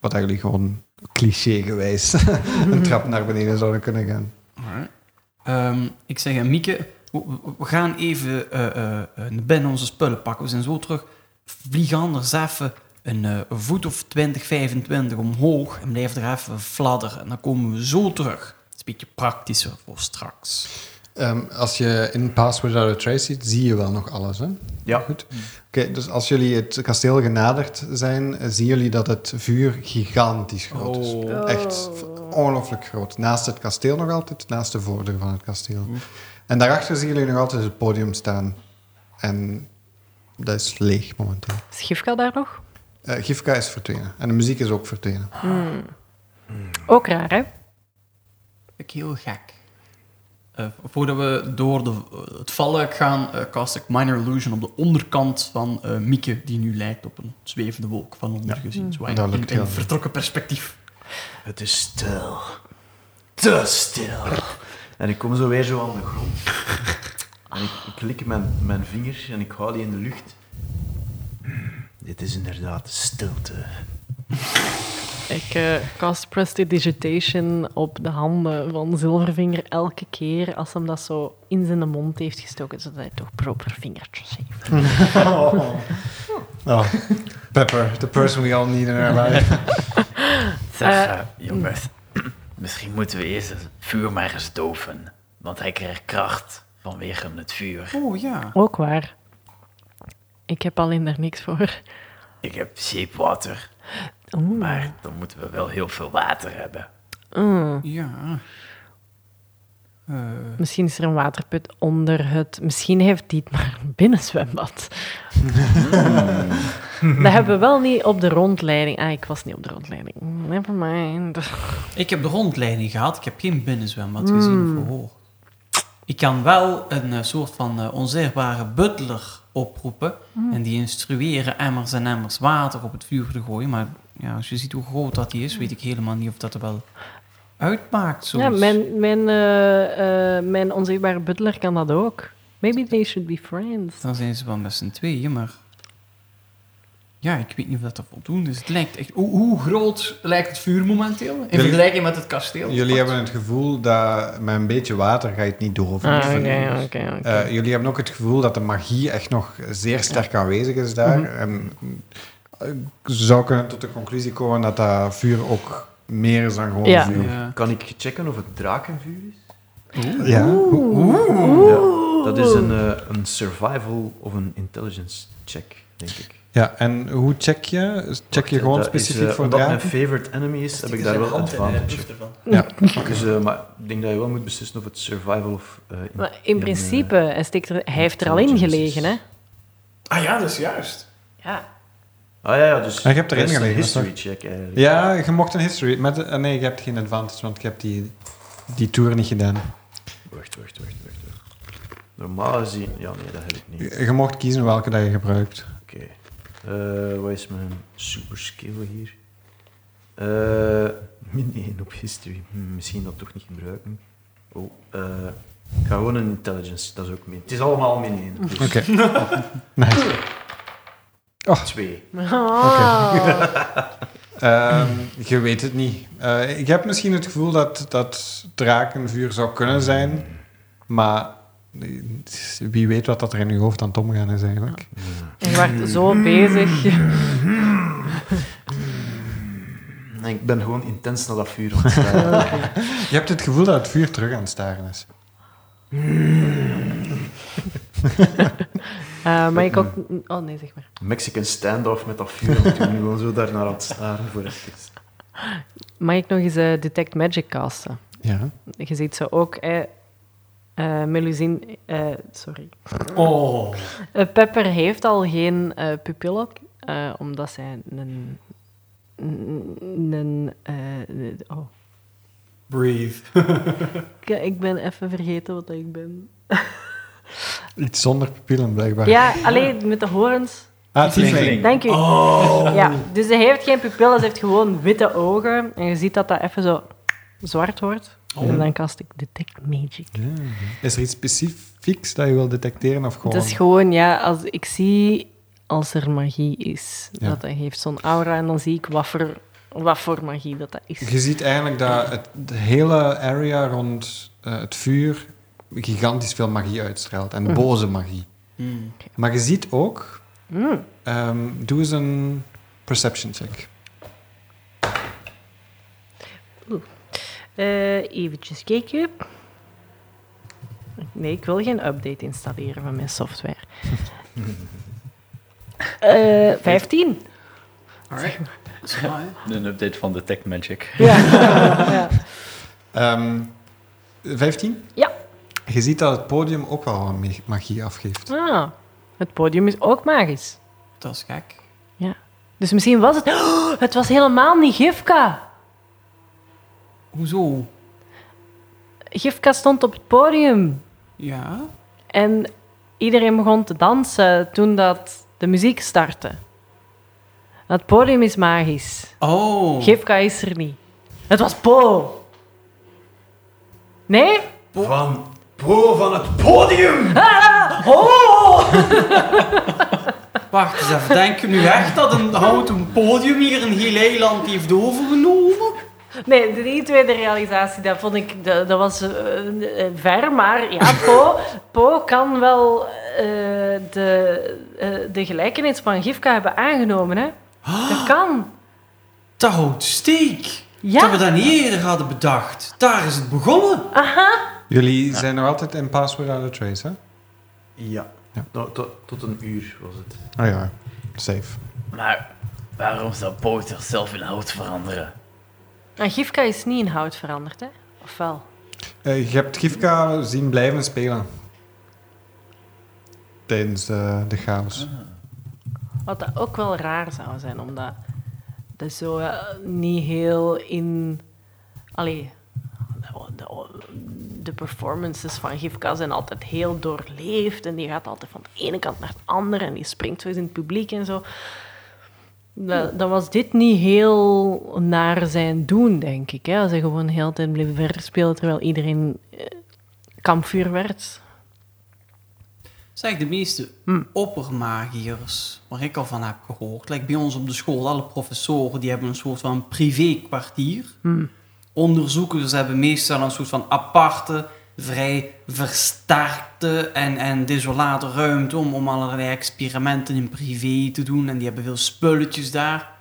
Wat jullie gewoon clichégewijs een trap naar beneden zouden kunnen gaan. Ehm, ik zeg aan Mieke, we, gaan even eh, eh, eh, naar binnen onze spullen pakken. We zijn zo terug. Vlieg anders even een eh, voet of 20, 25 omhoog en blijf er even fladderen. En dan komen we zo terug. Beetje praktischer voor straks. Ehm, als je in Pass Without a Trace ziet, zie je wel nog alles, hè? Ja. Goed. Oké, dus als jullie het kasteel genaderd zijn, zien jullie dat het vuur gigantisch groot is. Oh. Echt ongelooflijk groot. Naast het kasteel nog altijd, naast de voordeur van het kasteel. En daarachter zien jullie nog altijd het podium staan. En dat is leeg momenteel. Is Gifka daar nog? Eh Gifka is verdwenen. En de muziek is ook verdwenen. Ook raar, hè? Ik heel gek. Eh, voordat we door de, het valluik gaan, eh cast ik Minor Illusion op de onderkant van eh, Mieke, die nu lijkt op een zwevende wolk van onder Ja. gezien. Zo in, Dat in, vertrokken perspectief. Het is stil. Te stil. En ik kom zo weer zo aan de grond. En ik, ik lik mijn, mijn vingers en ik hou die in de lucht. Dit is inderdaad stilte. Ik eh cast Prestidigitation op de handen van Zilvervinger elke keer als hem dat zo in zijn mond heeft gestoken, zodat hij toch proper vingertjes heeft. Oh, Pepper, the person we all need in our life. Zeg, Eh, jongens, misschien moeten we eerst het vuur maar eens doven. Want hij krijgt kracht vanwege het vuur. Oh ja. Ook waar. Ik heb alleen daar niks voor. Ik heb zeepwater, Oeh. maar dan moeten we wel heel veel water hebben. Mm. Ja. Eh, Misschien is er een waterput onder het... Misschien heeft die het maar een binnenzwembad. Dat hebben we wel niet op de rondleiding. Ah, ik was niet op de rondleiding. Never mind. ik heb de rondleiding gehad. Ik heb geen binnenzwembad gezien of gehoord. Ik kan wel een eh, soort van eh, onzichtbare butler oproepen. En die instrueren emmers en emmers water op het vuur te gooien. Maar ja, als je ziet hoe groot dat die is, weet ik helemaal niet of dat er wel uitmaakt. Soms. Ja, mijn, mijn, eh, eh, mijn onzichtbare butler kan dat ook. Maybe they should be friends. Dan zijn ze wel met z'n tweeën, maar... Ja, ik weet niet of dat er voldoende is. Het lijkt echt... Hoe, hoe groot lijkt het vuur momenteel? In Jullie- vergelijking met het kasteel? Jullie hebben het gevoel dat met een beetje water ga je het niet doven. Ah, oké, oké, oké. Eh, jullie hebben ook het gevoel dat de magie echt nog zeer sterk aanwezig is daar. En eh, ik zou kunnen tot de conclusie komen dat dat vuur ook meer is dan gewoon Ja. vuur. Ja. Kan ik checken of het drakenvuur is? Ja. Ja, dat is een, eh, een survival of een intelligence check, denk ik. ja, en hoe check je? Check je gewoon Dat is, specifiek eh, voor Omdat mijn draken? favorite enemy is, heb ik daar wel advantage. Ja. Dus, eh, maar ik denk dat je wel moet beslissen of het survival of... in- Maar in principe, hij, steekt er, hij heeft er al in gelegen, hè? Ah ja, dat is juist. Ja. Ah ja, ja, dus je hebt erin is een gelegen, history toch? check eigenlijk. Ja, je mocht een history. Met, eh, nee, je hebt geen advantage, want je hebt die, die tour niet gedaan. Wacht, wacht, wacht, wacht. wacht. Normaal gezien... Ja, nee, dat heb ik niet. Je, je mocht kiezen welke dat je gebruikt. Oké. Eh, wat is mijn super skill hier? Eh min 1 op history. Hm, misschien dat toch niet gebruiken. Oh, ik ga gewoon een intelligence, dat is ook min. Het is allemaal min 1. Dus Oké. nice. 2. Ah. Ehm, je weet het niet. Eh, ik heb misschien het gevoel dat, dat drakenvuur zou kunnen zijn, maar eh, wie weet wat dat er in je hoofd aan het omgaan is eigenlijk. Je werd zo bezig. Ik ben gewoon intens naar dat vuur aan het staren. Je hebt het gevoel dat het vuur terug aan het staren is. Eh, maar ik ook... Oh, nee, zeg maar. Mexican standoff met dat vuur. Toen gewoon zo daar naar aan het staren voor even. Mag ik nog eens eh, Detect Magic casten? Ja. Je ziet zo ook... Eh, eh, Melusine... eh, sorry. Oh. Pepper heeft al geen eh, pupillen, eh, omdat zij een... een, een eh, oh. Breathe. Ik, ik ben even vergeten wat ik ben. Iets zonder pupillen, blijkbaar. Ja, alleen met de horens. Ah, tiefling. Dank u. Ja, dus ze heeft geen pupillen, ze heeft gewoon witte ogen. En je ziet dat dat even zo zwart wordt. En dan kast ik Detect Magic. Ja. Is er iets specifieks dat je wil detecteren of gewoon... Het is gewoon, ja, als ik zie als er magie is. Ja. Dat, dat heeft zo'n aura en dan zie ik wat voor, wat voor magie dat, dat is. Je ziet eigenlijk dat het, de hele area rond eh, het vuur gigantisch veel magie uitstraalt. En boze magie. Hmm. Maar je ziet ook... Mm. ehm, doe eens een perception check. Eh, eventjes kijken. Nee, ik wil geen update installeren van mijn software. Eh 15. Alright. Een update van Detect Magic. Ja. ja. Ehm 15? Ja. Je ziet dat het podium ook wel wat magie afgeeft. Ah, het podium is ook magisch. Dat is gek. Dus misschien was het... Oh, het was helemaal niet Gifka. Hoezo? Gifka stond op het podium. Ja? En iedereen begon te dansen toen dat de muziek startte. Het podium is magisch. Oh. Gifka is er niet. Het was Po. Nee? Van Po van het podium! Oh! Wacht eens even. Denk je nu echt dat een houten podium hier een heel eiland heeft overgenomen? Nee, de die tweede realisatie, dat vond ik, dat, dat was eh, eh, ver, maar ja, Po, po kan wel eh, de, eh, de gelijkenis van Gifka hebben aangenomen, hè. Dat kan. Dat houdt steek. Dat we dat niet eerder hadden bedacht. Daar is het begonnen. Jullie zijn nog altijd in Password Out of Trace, hè? Ja. Ja. Tot, tot, tot een uur was het. Oh ja, safe. Maar waarom zou boter zelf in hout veranderen? en Gifka is niet in hout veranderd, hè? Of wel? Eh, je hebt Gifka zien blijven spelen. Tijdens eh, de chaos. Wat dat ook wel raar zou zijn, omdat dat zo eh, niet heel in... Allee, de, performances van Gifka zijn altijd heel doorleefd en die gaat altijd van de ene kant naar de andere en die springt zo eens in het publiek en zo. Dat, dan was dit niet heel naar zijn doen, denk ik. Hè? Als hij gewoon de hele tijd bleef verspelen terwijl iedereen eh, kampvuur werd. Zeg, de meeste oppermagiërs, waar ik al van heb gehoord, like bij ons op de school, alle professoren, die hebben een soort van privé-kwartier. Onderzoekers hebben meestal een soort van aparte, vrij versterkte en, en desolate ruimte om, om allerlei experimenten in privé te doen. En die hebben veel spulletjes daar.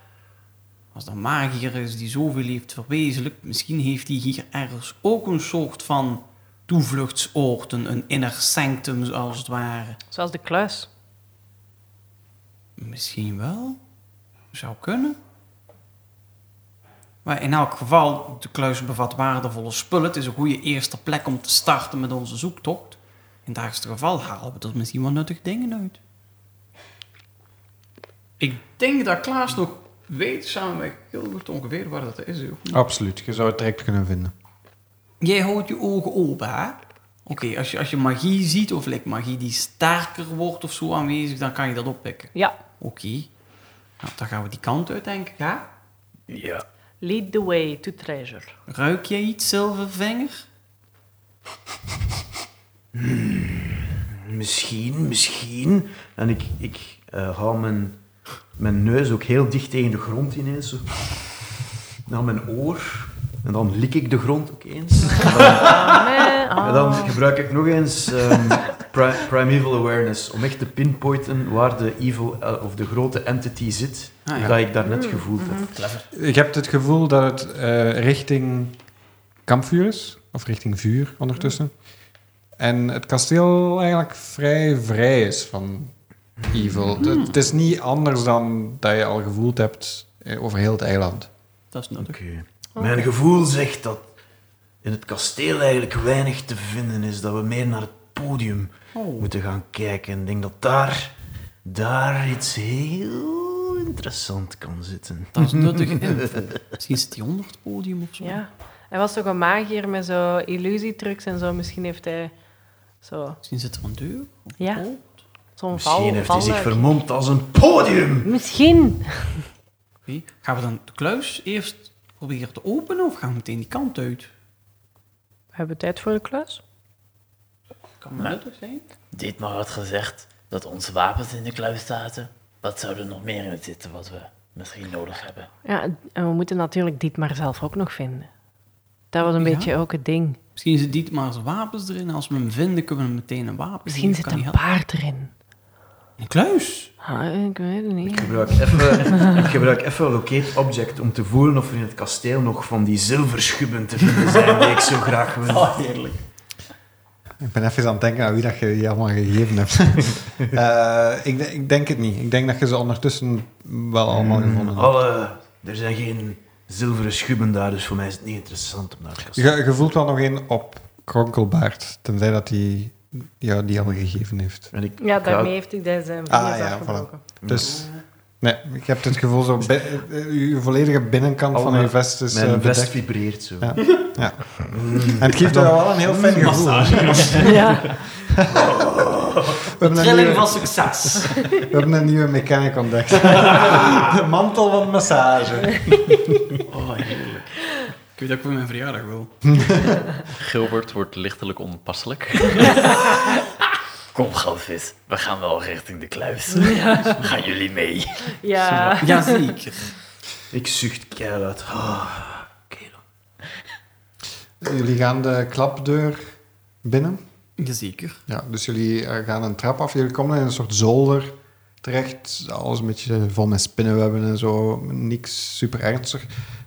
Als er een magier is die zoveel heeft verwezenlijkt, misschien heeft hij hier ergens ook een soort van toevluchtsoord, een, een inner sanctum als het ware. Zoals de kluis. Misschien wel. Zou kunnen. Maar in elk geval, de kluis bevat waardevolle spullen. Het is een goede eerste plek om te starten met onze zoektocht. In het ergste geval halen we er misschien wel nuttige dingen uit. Ik denk dat Klaas nog weet, samen met Gilbert, ongeveer waar dat is. Absoluut, je zou het direct kunnen vinden. Jij houdt je ogen open, hè? Oké, als, je, als je magie ziet, of like, magie die sterker wordt of zo aanwezig, dan kan je dat oppikken. Ja, Oké. Nou, dan gaan we die kant uit, denk ik, hè? Ja. Lead the way to treasure. Ruik jij iets, Zilvervinger? Misschien, misschien. En ik, ik eh, hou mijn, mijn neus ook heel dicht tegen de grond ineens. Zo. Naar mijn oor. En dan lik ik de grond ook eens. En dan, Nee, en dan gebruik ik nog eens ehm, pri- Primeval Awareness. Om echt te pinpointen waar de evil eh, of de grote entity zit. Ah, ja. Dat ik daarnet gevoeld heb. Clever. Je hebt het gevoel dat het eh, richting kampvuur is, of richting vuur ondertussen. En het kasteel eigenlijk vrij vrij is van evil. Het, het is niet anders dan dat je al gevoeld hebt eh, over heel het eiland. Dat is nuttig. Oké. Mijn gevoel zegt dat in het kasteel eigenlijk weinig te vinden is. Dat we meer naar het podium Oh. moeten gaan kijken. Ik denk dat daar, daar iets heel interessant kan zitten. Dat is nuttige info. Misschien zit hij onder het podium of zo. Ja. Hij was toch een magier met zo illusietrucs en zo. Misschien heeft hij zo... Misschien zit er een deur. of Ja. Zo'n val, Misschien heeft hij zich vermomd als een podium. Misschien. Oké. Gaan we dan de kluis eerst proberen te openen of gaan we meteen die kant uit? We hebben tijd voor de kluis. Kan maar nuttig zijn. Dietmar had gezegd dat onze wapens in de kluis zaten. Wat zou er nog meer in zitten wat we misschien nodig hebben? Ja, en we moeten natuurlijk Dietmar zelf ook nog vinden. Dat was een Ja? beetje ook het ding. Misschien zit Dietmar zijn wapens erin. Als we hem vinden, kunnen we hem meteen een wapen Misschien zit Kan een paard erin. Een kluis? Ah, ik weet het Ik niet. gebruik even, ik gebruik even Locate Object om te voelen of er in het kasteel nog van die zilverschubben te vinden zijn die ik zo graag wil. Oh, heerlijk. Ik ben even aan het denken aan wie dat je die allemaal gegeven hebt. Eh, ik, ik denk het niet. Ik denk dat je ze ondertussen wel allemaal gevonden hebt. Alle, er zijn geen zilveren schubben daar, dus voor mij is het niet interessant om naar het kasteel Je, je voelt wel nog één op Kronkelbaard, tenzij dat hij ja, die al gegeven heeft. En ik Ja, daarmee heeft hij zijn vingers Ah, ja, afgebroken. Dus, nee, ik heb het gevoel zo, bi- eh, je volledige binnenkant van je vest is Mijn eh, vest bedekt. vibreert zo. Ja. Ja. En het geeft er wel een heel fijn gevoel. Ja. We hebben, een Trilling nieuwe, van succes. we hebben een nieuwe mechanic ontdekt. De mantel van massage. Oh, heerlijk. Ik weet ook voor mijn verjaardag wil. Gilbert wordt lichtelijk onpasselijk. Kom, goudvis. We gaan wel richting de kluis. Gaan jullie mee? ja. Jazeker. Ik zucht keihard. Oké dan. Jullie gaan de klapdeur binnen. Jazeker. Ja, dus jullie eh, gaan een trap af. Jullie komen in een soort zolder terecht. Alles een beetje vol met spinnenwebben en zo. Niks super ernstig.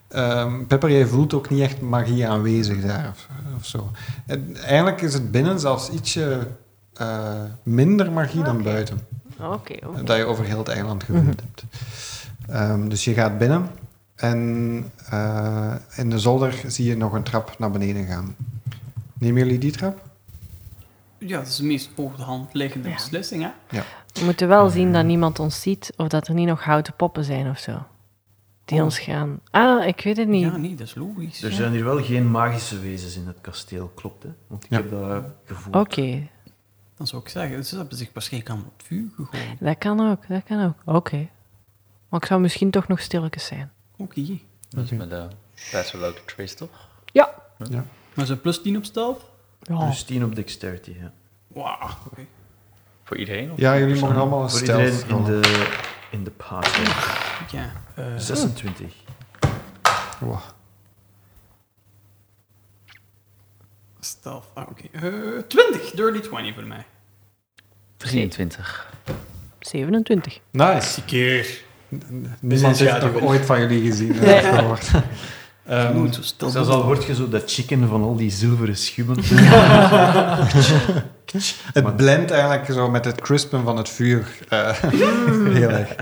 Ehm, Pepper, jij voelt ook niet echt magie aanwezig daar of, of zo. En eigenlijk is het binnen zelfs ietsje eh, minder magie dan buiten. Oké, oké. Dat je over heel het eiland gevoeld hebt. Ehm, dus je gaat binnen en eh, in de zolder zie je nog een trap naar beneden gaan. Nemen jullie die trap? Ja, dat is de meest voor de hand liggende Ja. beslissing, hè? We moeten wel zien dat niemand ons ziet of dat er niet nog houten poppen zijn of zo. Die Oh. ons gaan... Ah, ik weet het niet. Ja, nee, dat is logisch. Er zijn hier wel geen magische wezens in het kasteel, klopt hè? Want ik Ja. heb dat gevoeld. Oké, Dan zou ik zeggen, ze hebben zich waarschijnlijk aan het vuur gegooid. dat kan ook, dat kan ook. Oké. Maar ik zou misschien toch nog stilletjes zijn. Oké. Dat is met de Pass Without a Trace, toch? Ja. Maar ze plus 10 op stealth? Ja. Dus 10 op dexterity, ja. Wauw, oké. Voor iedereen? Of? Ja, jullie mogen allemaal een Voor stealth iedereen in de, in de party. Ja. eh, 26. Wow. stealth, ah, oké. Eh, 20, dirty 20 voor mij. 23. 27. Nice. keer. Niemand heeft nog ooit van jullie gezien Nee. Ehm, stil Zelfs al hoort je zo dat chicken van al die zilveren schubben. het blendt eigenlijk zo met het crispen van het vuur. eh, heel erg.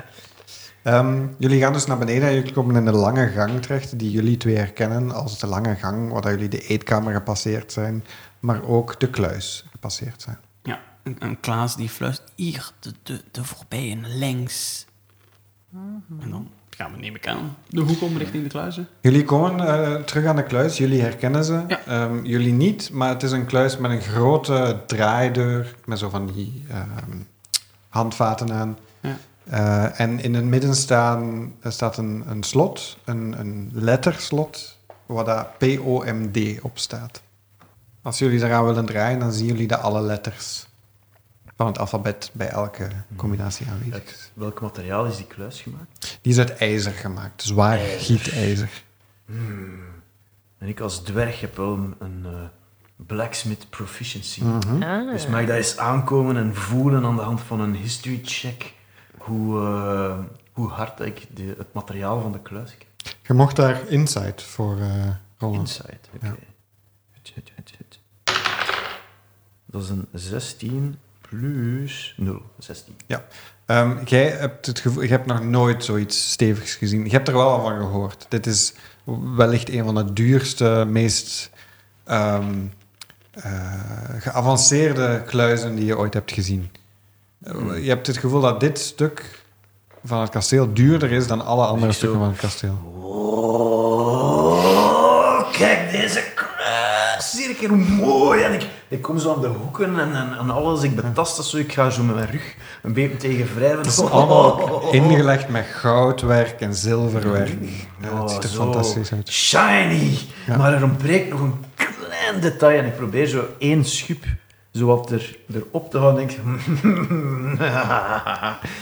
Ehm, jullie gaan dus naar beneden en jullie komen in de lange gang terecht, die jullie twee herkennen als de lange gang, waar dat jullie de eetkamer gepasseerd zijn, maar ook de kluis gepasseerd zijn. Ja, en, en Klaas die fluistert, hier, de, de, de voorbijen, links. En dan gaan we, neem ik aan, de hoek om richting de kluizen. Jullie komen eh, terug aan de kluis, jullie herkennen ze. Ja. Ehm, jullie niet, maar het is een kluis met een grote draaideur, met zo van die ehm, handvaten aan. Ja. Eh, en in het midden staan, er staat een, een slot, een, een letterslot, waar daar P-O-M-D op staat. Als jullie eraan willen draaien, dan zien jullie dat alle letters van het alfabet bij elke combinatie aanwezig is. Uit welk materiaal is die kluis gemaakt? Die is uit ijzer gemaakt, zwaar gietijzer. En ik als dwerg heb wel een, een eh, blacksmith proficiency. Mhm. Ah. Dus mag ik dat eens aankomen en voelen aan de hand van een history check hoe, eh, hoe hard ik de, het materiaal van de kluis heb? Je mocht daar insight voor eh, rollen. Insight, oké. Ja. Dat is een 16 plus 0. 16. Ehm, jij hebt het gevoel, je hebt nog nooit zoiets stevigs gezien. Je hebt er wel al van gehoord. Dit is wellicht een van de duurste, meest ehm, eh, geavanceerde kluizen die je ooit hebt gezien. Eh, Je hebt het gevoel dat dit stuk van het kasteel duurder is dan alle andere stukken van het kasteel. Oh, kijk deze hoe mooi. En ik, ik kom zo aan de hoeken en, en, en alles. Ik betast dat zo. Ik ga zo met mijn rug een beetje tegen wrijven. Het is allemaal ingelegd met goudwerk en zilverwerk. Ja, het Oh, ziet er zo fantastisch uit. Shiny. Ja. Maar er ontbreekt nog een klein detail. En ik probeer zo één schub zo wat er, erop te houden. Denk,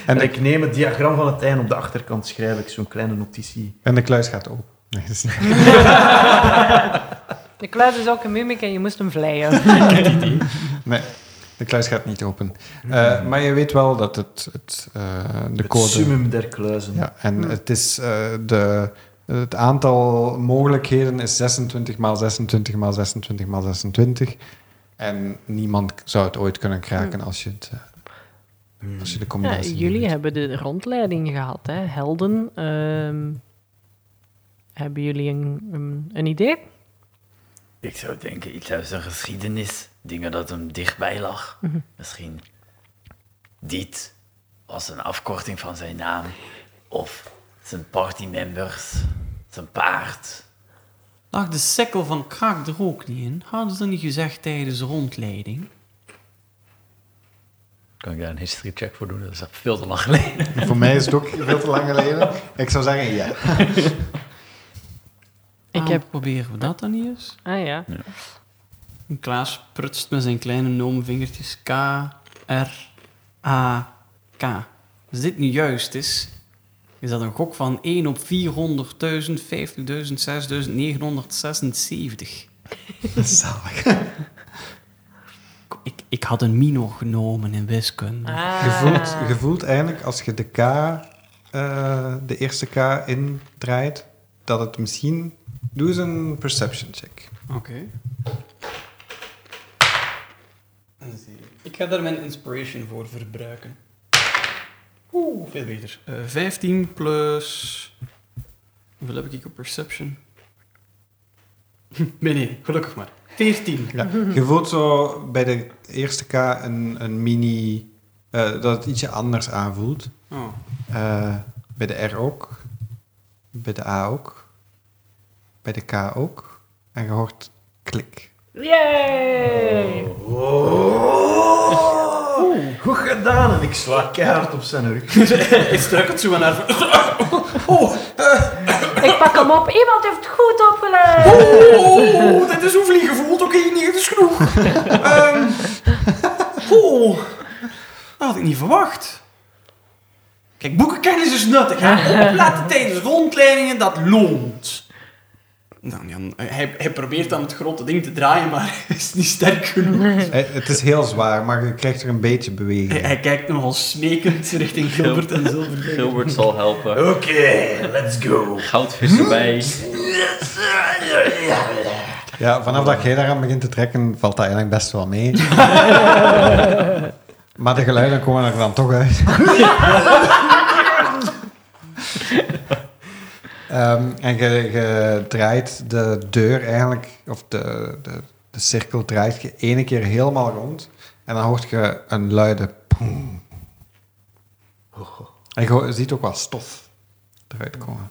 en de- ik neem het diagram van het einde op de achterkant. Schrijf ik zo'n kleine notitie. En de kluis gaat open. Nee, dat is niet- De kluis is ook een mimic en je moest hem vleien. Nee, de kluis gaat niet open. Eh, maar je weet wel dat het, het, eh, de Het code... summum der kluizen. Ja, en het is eh, de... Het aantal mogelijkheden is 26 maal 26 maal 26 maal 26. En niemand zou het ooit kunnen kraken als je, het, als je de Ja, combinatie... niet jullie hebben de rondleiding gehad, hè? Helden. ehm, hebben jullie een, een, een idee? Ik zou denken iets uit zijn geschiedenis. Dingen dat hem dichtbij lag. Misschien dit als een afkorting van zijn naam. Of zijn partymembers. Zijn paard. Lag de sekkel van Kraak er ook niet in? Hadden ze dat niet gezegd tijdens de rondleiding? Kan ik daar een history check voor doen? Dat is veel te lang geleden. Voor mij is het ook veel te lang geleden. Ik zou zeggen ja. Ik heb... Proberen we dat dan niet eens? Ah ja. Klaas prutst met zijn kleine gnomenvingertjes K, R, A, K. Als dit niet juist is, is dat een gok van 1 op 400.000, 50.000, 6.976. Zalig. Ik, ik had een minor genomen in wiskunde. Ah. Je voelt, je voelt eigenlijk als je de K, eh, de eerste K indraait, dat het misschien... Doe eens een perception check. Oké. Ik. Ga daar mijn inspiration voor verbruiken. Oeh, veel beter. Eh 15 plus... Hoeveel heb ik op perception? nee, nee, gelukkig maar. 14. Ja. Je voelt zo bij de eerste K een, een mini... eh, dat het ietsje anders aanvoelt. Oh. Eh, bij de R ook. Bij de A ook. Bij de K ook. En je hoort klik. Yay! Goed gedaan! En ik sla keihard op zijn rug. ik struikelt zo aan haar... Oh, Ik pak hem op. Iemand heeft het goed opgelet. oh, dit is hoe vliegen voelt. Oké, nee, dat is genoeg. Ehm oh, dat had ik niet verwacht. Kijk, boekenkennis is nuttig. Hè? Oplaten tijdens rondleidingen, dat loont. Nou, Jan, hij, hij probeert aan het grote ding te draaien, maar hij is niet sterk genoeg. Eh, het is heel zwaar, maar je krijgt er een beetje beweging. Hij, hij kijkt nogal smekend richting Gilbert en Zilver. Gilbert zal helpen. Oké, let's go. Goudvis erbij. Ja, vanaf dat jij daaraan begint te trekken, valt dat eigenlijk best wel mee. maar de geluiden komen er dan toch uit. Ehm, en je, je draait de deur eigenlijk, of de, de, de cirkel draait je ene keer helemaal rond. En dan hoort je een luide poem. En je ziet ook wat stof eruit komen.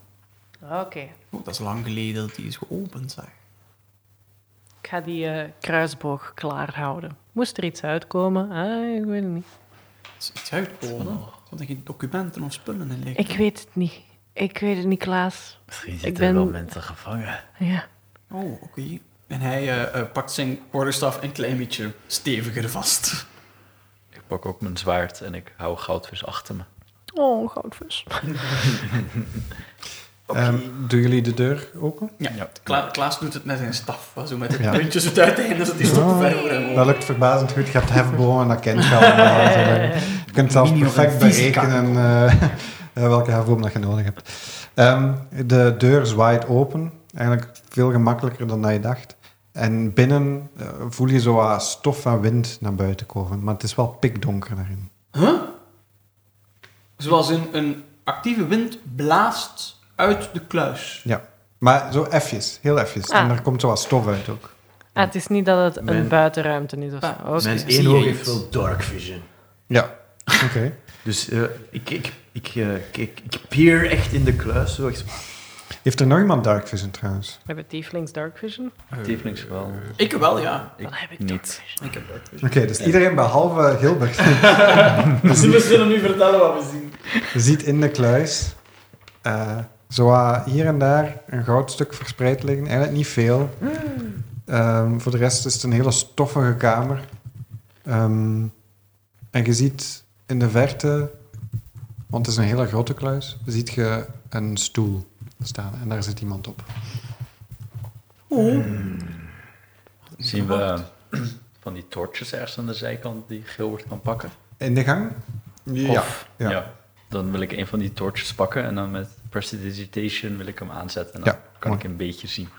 Oké. Oh, dat is lang geleden dat die is geopend, zeg. Ik ga die eh, kruisboog klaar houden. Moest er iets uitkomen? Ah, ik weet het niet. Is iets uitkomen? Zat er geen documenten of spullen in liggen? Ik weet het niet. Ik weet het niet, Klaas. Misschien Ik zitten er wel ben- mensen gevangen. Ja. Oh, oké. En hij eh, eh, pakt zijn quarterstaff een klein beetje steviger vast. Ik pak ook mijn zwaard en ik hou goudvis achter me. Oh, goudvis. Ehm, doen jullie de deur open? Ja, Ja. Kla- Klaas doet het met zijn staf. Zo met de Ja. puntjes het uiteinde, zodat die stoppen Oh, ver voor hem Dat lukt verbazend goed. Je hebt hefbomen, dat kent je allemaal. Je kunt zelfs perfect berekenen welke hefboom dat je nodig hebt. Ehm, de deur zwaait open. Eigenlijk veel gemakkelijker dan dat je dacht. En binnen eh, voel je zo wat stof en wind naar buiten komen. Maar het is wel pikdonker daarin. Huh? Zoals een, een actieve wind blaast uit de kluis. Ja. Maar zo effjes, heel effjes. Ah. En er komt zo wat stof uit ook. Ah, het is niet dat het een Mijn- buitenruimte is of zo. Ah, Oké. Mijn één oog heeft wel dark vision. Ja, oké. Dus eh, ik, ik, ik, eh, kijk, ik peer echt in de kluis. Zo. Heeft er nog iemand Dark Vision trouwens? We hebben Tieflings Dark Vision. Tieflings wel. Ik wel, ja. Ik Dan heb ik niet. Ik heb dark vision. Oké, dus iedereen behalve Gilbert We zullen nu vertellen wat we zien. Je ziet in de kluis eh, zo hier en daar een goudstuk verspreid liggen. Eigenlijk niet veel. Ehm, voor de rest is het een hele stoffige kamer. Ehm, en je ziet in de verte, want het is een hele grote kluis, ziet je een stoel staan en daar zit iemand op. Oh. Zien we van die torches ergens aan de zijkant die Gilbert kan pakken? In de gang? Ja. Of, ja. ja. Dan wil ik een van die torches pakken en dan met prestidigitation wil ik hem aanzetten. En dan Ja, kan mooi. ik een beetje zien.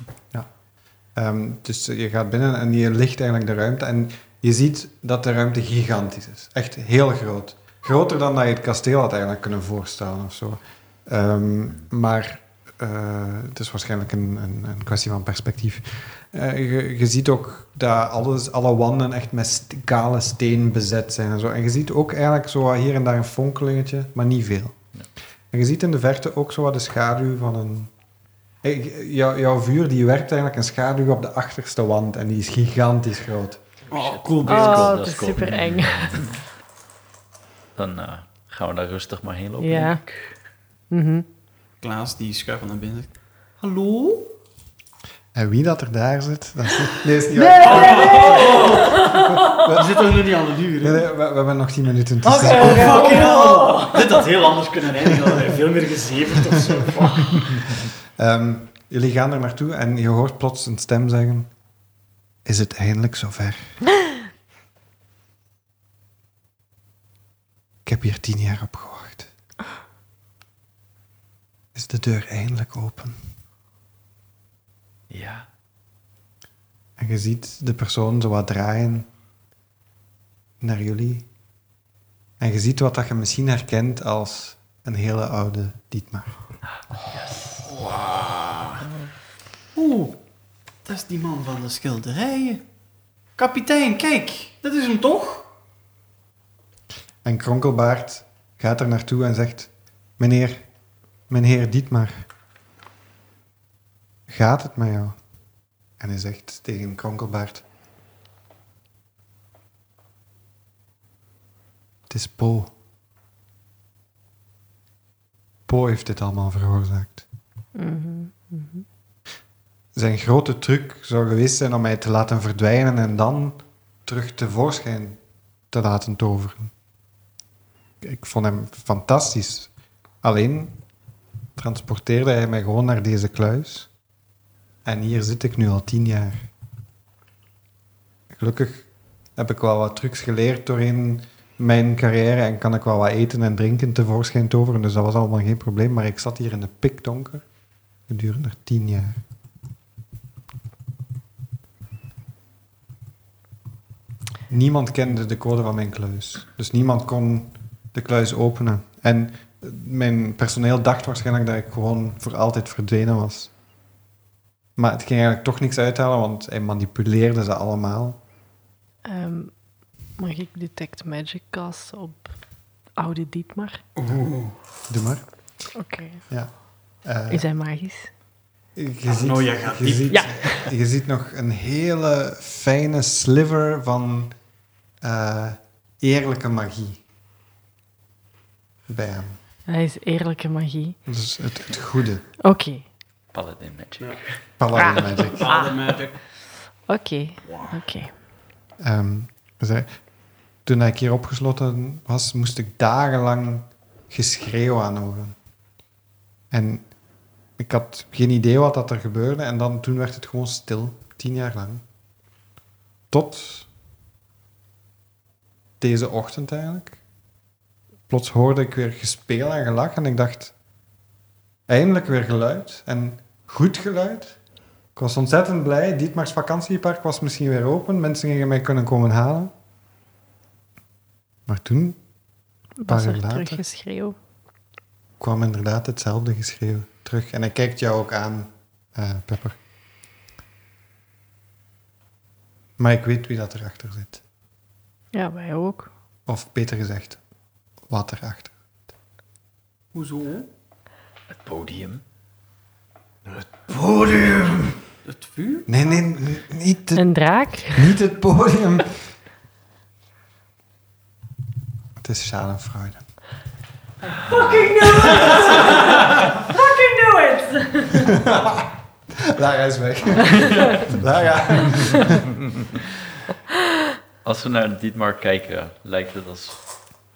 Ehm, dus je gaat binnen en je licht eigenlijk de ruimte. En je ziet dat de ruimte gigantisch is. Echt heel groot. Groter dan dat je het kasteel had eigenlijk kunnen voorstellen of zo. Ehm, maar eh, het is waarschijnlijk een, een, een kwestie van perspectief. Eh, je, je ziet ook dat alles, alle wanden echt met st- kale steen bezet zijn en zo. En je ziet ook eigenlijk zo hier en daar een fonkelingetje, maar niet veel. En je ziet in de verte ook zo wat de schaduw van een Hey, jou- jouw vuur die werpt eigenlijk een schaduw op de achterste wand en die is gigantisch groot. Oh, cool Dat is bezig. cool, Oh, dat het is cool. super eng. Dan eh, gaan we daar rustig maar heen lopen. Ja. denk ik. Mhm. Klaas die schuift naar binnen. Hallo? En wie dat er daar zit, dat is niet... Nee, is niet waar. We zitten er nu niet aan de duur. Nee, hè? nee, we, we hebben nog tien minuten tussen. Oh, fucking hell. Dit had heel anders kunnen eindigen. Wij veel meer gezeverd of zo. Ehm, jullie gaan er naartoe en je hoort plots een stem zeggen... Is het eindelijk zover? Ik heb hier tien jaar op gewacht. Is de deur eindelijk open? Ja. En je ziet de persoon zo wat draaien naar jullie. En je ziet wat dat je misschien herkent als een hele oude Dietmar. Oeh, dat is die man van de schilderijen. Kapitein, kijk, dat is hem toch? En Kronkelbaard gaat er naartoe en zegt: Meneer, meneer Dietmar, gaat het met jou? En hij zegt tegen Kronkelbaard: Het is Po. Po heeft dit allemaal veroorzaakt. Zijn grote truc zou geweest zijn om mij te laten verdwijnen en dan terug tevoorschijn te laten toveren. Ik vond hem fantastisch. Alleen transporteerde hij mij gewoon naar deze kluis. En hier zit ik nu al tien jaar. Gelukkig heb ik wel wat trucs geleerd doorheen mijn carrière en kan ik wel wat eten en drinken tevoorschijn toveren. Dus dat was allemaal geen probleem. Maar ik zat hier in de pikdonker gedurende tien jaar. Niemand kende de code van mijn kluis. Dus niemand kon de kluis openen. En mijn personeel dacht waarschijnlijk dat ik gewoon voor altijd verdwenen was. Maar het ging eigenlijk toch niks uithalen, want hij manipuleerde ze allemaal. Ehm, mag ik Detect Magic casten op oude Dietmar? Oeh. Doe maar. Oké. Eh, Is hij magisch? je, ziet, jij gaat je, diep. ziet, Ja. je ziet nog een hele fijne sliver van eh, eerlijke magie bij hem. Hij is eerlijke magie. Dus het, het goede. Oké. Paladin Magic. Paladin Magic. Vader Magic. Oké. Oké. Ehm, toen ik hier opgesloten was, moest ik dagenlang geschreeuw aanhoren. En ik had geen idee wat dat er gebeurde. En dan, toen werd het gewoon stil, tien jaar lang. Tot deze ochtend eigenlijk. Plots hoorde ik weer gespeel en gelach en ik dacht, eindelijk weer geluid. En goed geluid. Ik was ontzettend blij. Dietmars vakantiepark was misschien weer open. Mensen gingen mij kunnen komen halen. Maar toen Was jaar er later? kwam inderdaad hetzelfde geschreeuw terug. En hij kijkt jou ook aan, eh, Pepper. Maar ik weet wie dat erachter zit. Ja, wij ook. Of beter gezegd, wat erachter. Hoezo? Het podium. Podium! Het vuur? Nee, nee, niet het, Een draak? niet het podium. Het is Schadenfreude. Fucking know it! Lara is weg. Lara. Als we naar Dietmar kijken, lijkt het als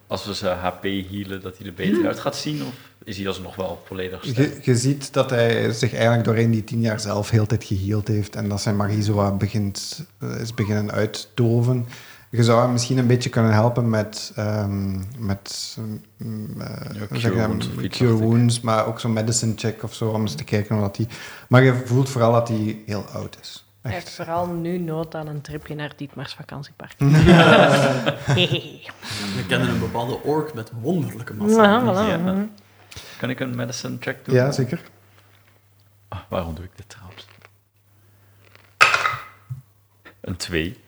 als we ze HP healen, dat hij er beter uit gaat zien? Of is hij alsnog wel volledig sterk? Je, je ziet dat hij zich eigenlijk doorheen die tien jaar zelf heel tijd geheeld heeft en dat zijn magie zo wat begint, eh, is beginnen uitdoven. Je zou hem misschien een beetje kunnen helpen met, ehm, met mm, eh, Ja, cure wounds cure maar ook zo'n medicine check of zo, om eens te kijken of dat hij... Maar je voelt vooral dat hij heel oud is. Hij heeft vooral nu nood aan een tripje naar Dietmars vakantiepark. We kennen een bepaalde ork met wonderlijke massa. voilà. Ja. Kan ik een medicine check doen? Ja, zeker. Ah, waarom doe ik dit trouwens? Een 2.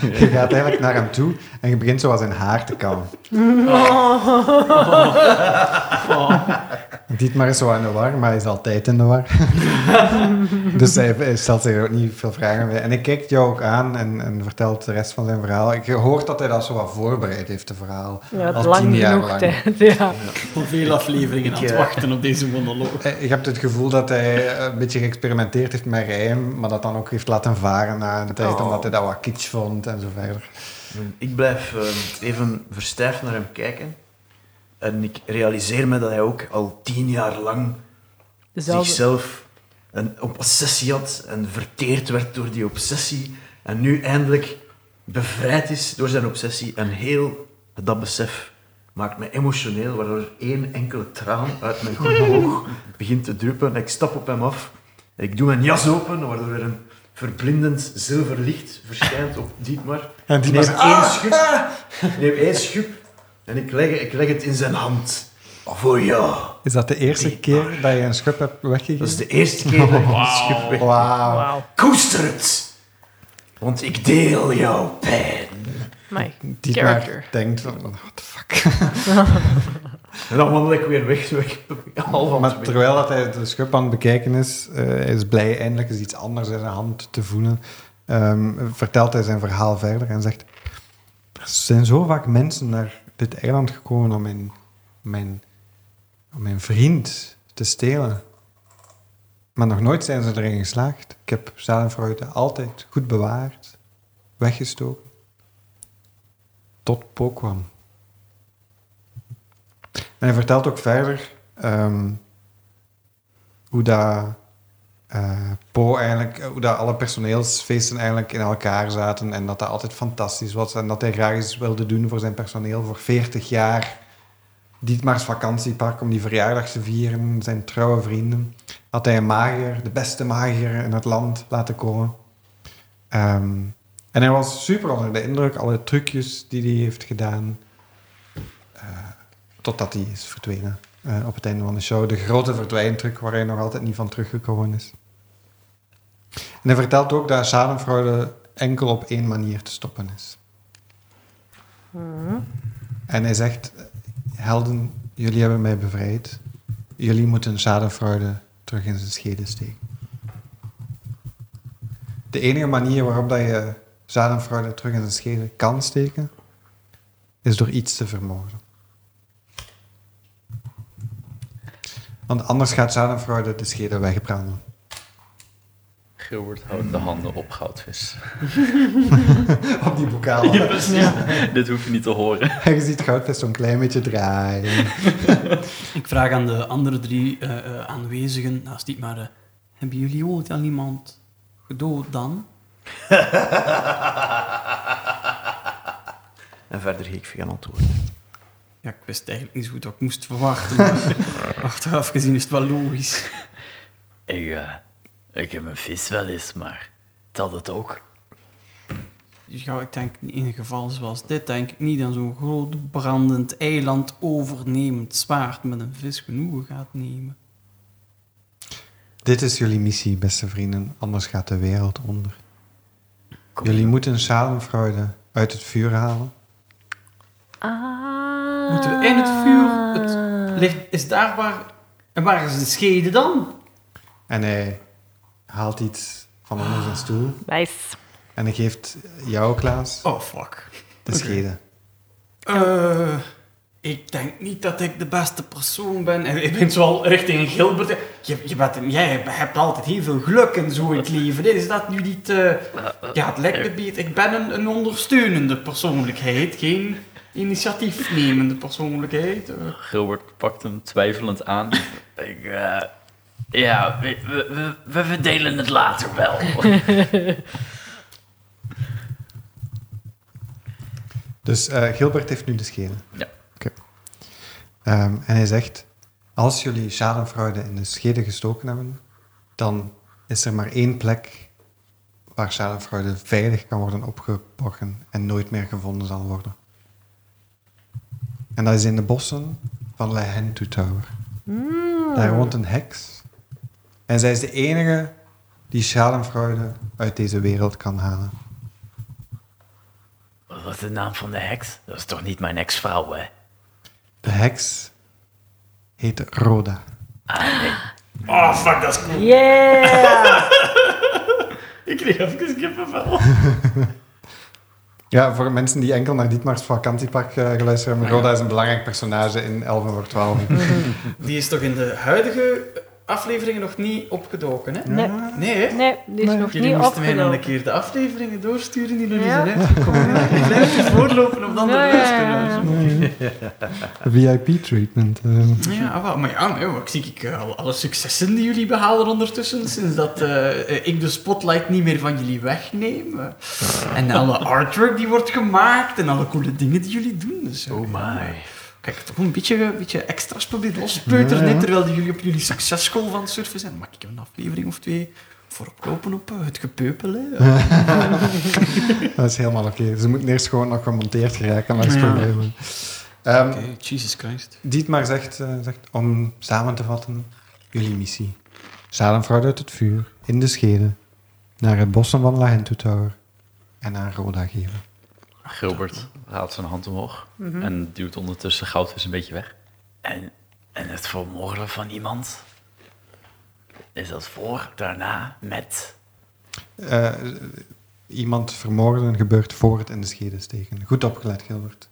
Je gaat eigenlijk naar hem toe en je begint zo aan zijn haar te kauwen. Dietmar is zo in de war, maar hij is altijd in de war. dus hij, hij stelt zich ook niet veel vragen bij. En hij kijkt jou ook aan en, en vertelt de rest van zijn verhaal. Ik hoort dat hij dat zo wat voorbereid heeft, het verhaal. Ja, het Al lang tien jaar genoeg lang. tijd. Ja. Al veel afleveringen aan het Ik, eh, wachten op deze monoloog. Eh, Je hebt het gevoel dat hij een beetje geëxperimenteerd heeft met rijm, maar dat dan ook heeft laten varen na een tijd, Oh. omdat hij dat wat kitsch vond en zo verder. Ik blijf eh, even verstijfd naar hem kijken. En ik realiseer me dat hij ook al tien jaar lang Dezelfde. zichzelf een obsessie had en verteerd werd door die obsessie. En nu eindelijk bevrijd is door zijn obsessie. En heel dat besef maakt me emotioneel, waardoor één enkele traan uit mijn goede oog begint te druppen. Ik stap op hem af Ik doe mijn jas open, waardoor er een verblindend zilver licht verschijnt op Dietmar. En die Ik neem was- één schub, neem één schub en ik leg, ik leg het in zijn hand. Voor jou. Is dat de eerste keer dat je een schub hebt weggegeven? Dat is de eerste keer dat ik een schub weg. Wauw. Wauw. Koester het! Want ik deel jouw pijn. My Dietmar character. denkt van, what the fuck. En dan wandel ik weer weg, half aan Maar weg. terwijl dat hij de schub aan het bekijken is, eh, hij is blij eindelijk eens iets anders in zijn hand te voelen. Ehm, vertelt hij zijn verhaal verder en zegt... Er zijn zo vaak mensen naar dit eiland gekomen om mijn, mijn, om mijn vriend te stelen. Maar nog nooit zijn ze erin geslaagd. Ik heb Schadenfreude altijd goed bewaard, weggestoken. Tot Po kwam. En hij vertelt ook verder ehm, hoe dat eh, Po eigenlijk, hoe dat alle personeelsfeesten eigenlijk in elkaar zaten en dat dat altijd fantastisch was en dat hij graag iets wilde doen voor zijn personeel voor 40 jaar. Dietmars vakantiepark om die verjaardag te vieren, zijn trouwe vrienden. Had hij een magier, de beste magier in het land, laten komen. Ehm, en hij was super onder de indruk, alle trucjes die hij heeft gedaan. Eh, totdat hij is verdwenen eh, op het einde van de show. De grote verdwijntruc waar hij nog altijd niet van teruggekomen is. En hij vertelt ook dat schadenfraude enkel op één manier te stoppen is. En hij zegt, helden, jullie hebben mij bevrijd. Jullie moeten schadenfraude terug in zijn schede steken. De enige manier waarop dat je schadenfraude terug in zijn schede kan steken, is door iets te vermoorden. Want anders gaat schadenfraude de schede wegbranden. Gilbert houdt de handen op goudvis. Op die bokaal. Dit hoef je niet te horen. En je ziet goudvis zo'n klein beetje draaien. Ik vraag aan de andere drie eh, eh, aanwezigen, naast die maar, eh, hebben jullie ooit al iemand gedood dan? En verder ga ik veel antwoorden. Ja, ik wist eigenlijk niet zo goed wat ik moest verwachten, maar achteraf gezien is het wel logisch. Ik, eh, ik heb een vis wel eens, maar dat het ook. Ja, ik denk in een geval zoals dit, denk ik niet aan zo'n groot brandend eiland overnemend zwaard met een vis genoegen gaat nemen. Dit is jullie missie, beste vrienden, anders gaat de wereld onder. Jullie moeten schadenfraude uit het vuur halen. Ah. Moeten we in het vuur, het ligt, is daar waar, en waar is de schede dan? En hij haalt iets van onder zijn stoel. Nice. En hij geeft jou, Klaas, Oh, fuck. de Oké. schede. Eh, ik denk niet dat ik de beste persoon ben. En ik ben zo richting Gilbert. Je, je bent, een- jij hebt altijd heel veel geluk en zo in het leven. Is dat nu niet... eh, ja, het lijkt me beter. Ik ben een, een ondersteunende persoonlijkheid, geen initiatiefnemende persoonlijkheid. Eh, Gilbert pakt hem twijfelend aan. Ik, eh, ja, we, we, we, verdelen het later wel. Dus eh, Gilbert heeft nu de schede. Ja. Oké. Ehm, en hij zegt, als jullie schadenfraude in de schede gestoken hebben, dan is er maar één plek waar schadenfraude veilig kan worden opgeborgen en nooit meer gevonden zal worden. En dat is in de bossen van La Hentu Tower. Daar woont een heks. En zij is de enige die schadenfraude uit deze wereld kan halen. Wat is de naam van de heks? Dat is toch niet mijn ex-vrouw, hè? De heks heet Rhoda. Ah, nee. Oh, fuck, dat is cool. Yeah! Ik kreeg even kippenvel. Ja, voor mensen die enkel naar Dietmar's vakantiepark eh, geluisterd hebben, Rhoda is een belangrijk personage in Elven voor 12. Die is toch in de huidige afleveringen nog niet opgedoken, hè? Nee. Nee, hè? Nee, die is nog Jullie niet moesten mij nog een keer de afleveringen doorsturen die nog niet zijn uitgekomen. Ik blijf even voorlopen op de andere Ja, ja, luisteraars. ja, VIP-treatment. eh. Ja, ah, maar ja, nee, hoor, ik zie ik, eh, al alle successen die jullie behalen ondertussen, sinds dat eh, ik de spotlight niet meer van jullie wegneem. en alle artwork die wordt gemaakt en alle coole dingen die jullie doen. Dus, Oh my. Kijk, toch een beetje, een beetje extra's proberen lospeuteren, Ja, terwijl jullie op jullie successchool van het surfen zijn. Mag ik een aflevering of twee voorop lopen op eh, het gepeupel, hè? Dat is helemaal oké. Ze moeten eerst gewoon nog gemonteerd geraken, dat is het Ja. probleem. Ehm, Oké, Jesus Christ. Dietmar zegt, eh, zegt, om samen te vatten, jullie missie. Zadenvrouw uit het vuur, in de schede, naar het bossen van Lahentu Tower en naar Roda geven. Gilbert haalt zijn hand omhoog Mhm. en duwt ondertussen goudvis een beetje weg. En, en het vermoorden van iemand? Is dat voor, daarna, met? Eh, iemand vermoorden gebeurt voor het in de schede steken. Goed opgelet, Gilbert.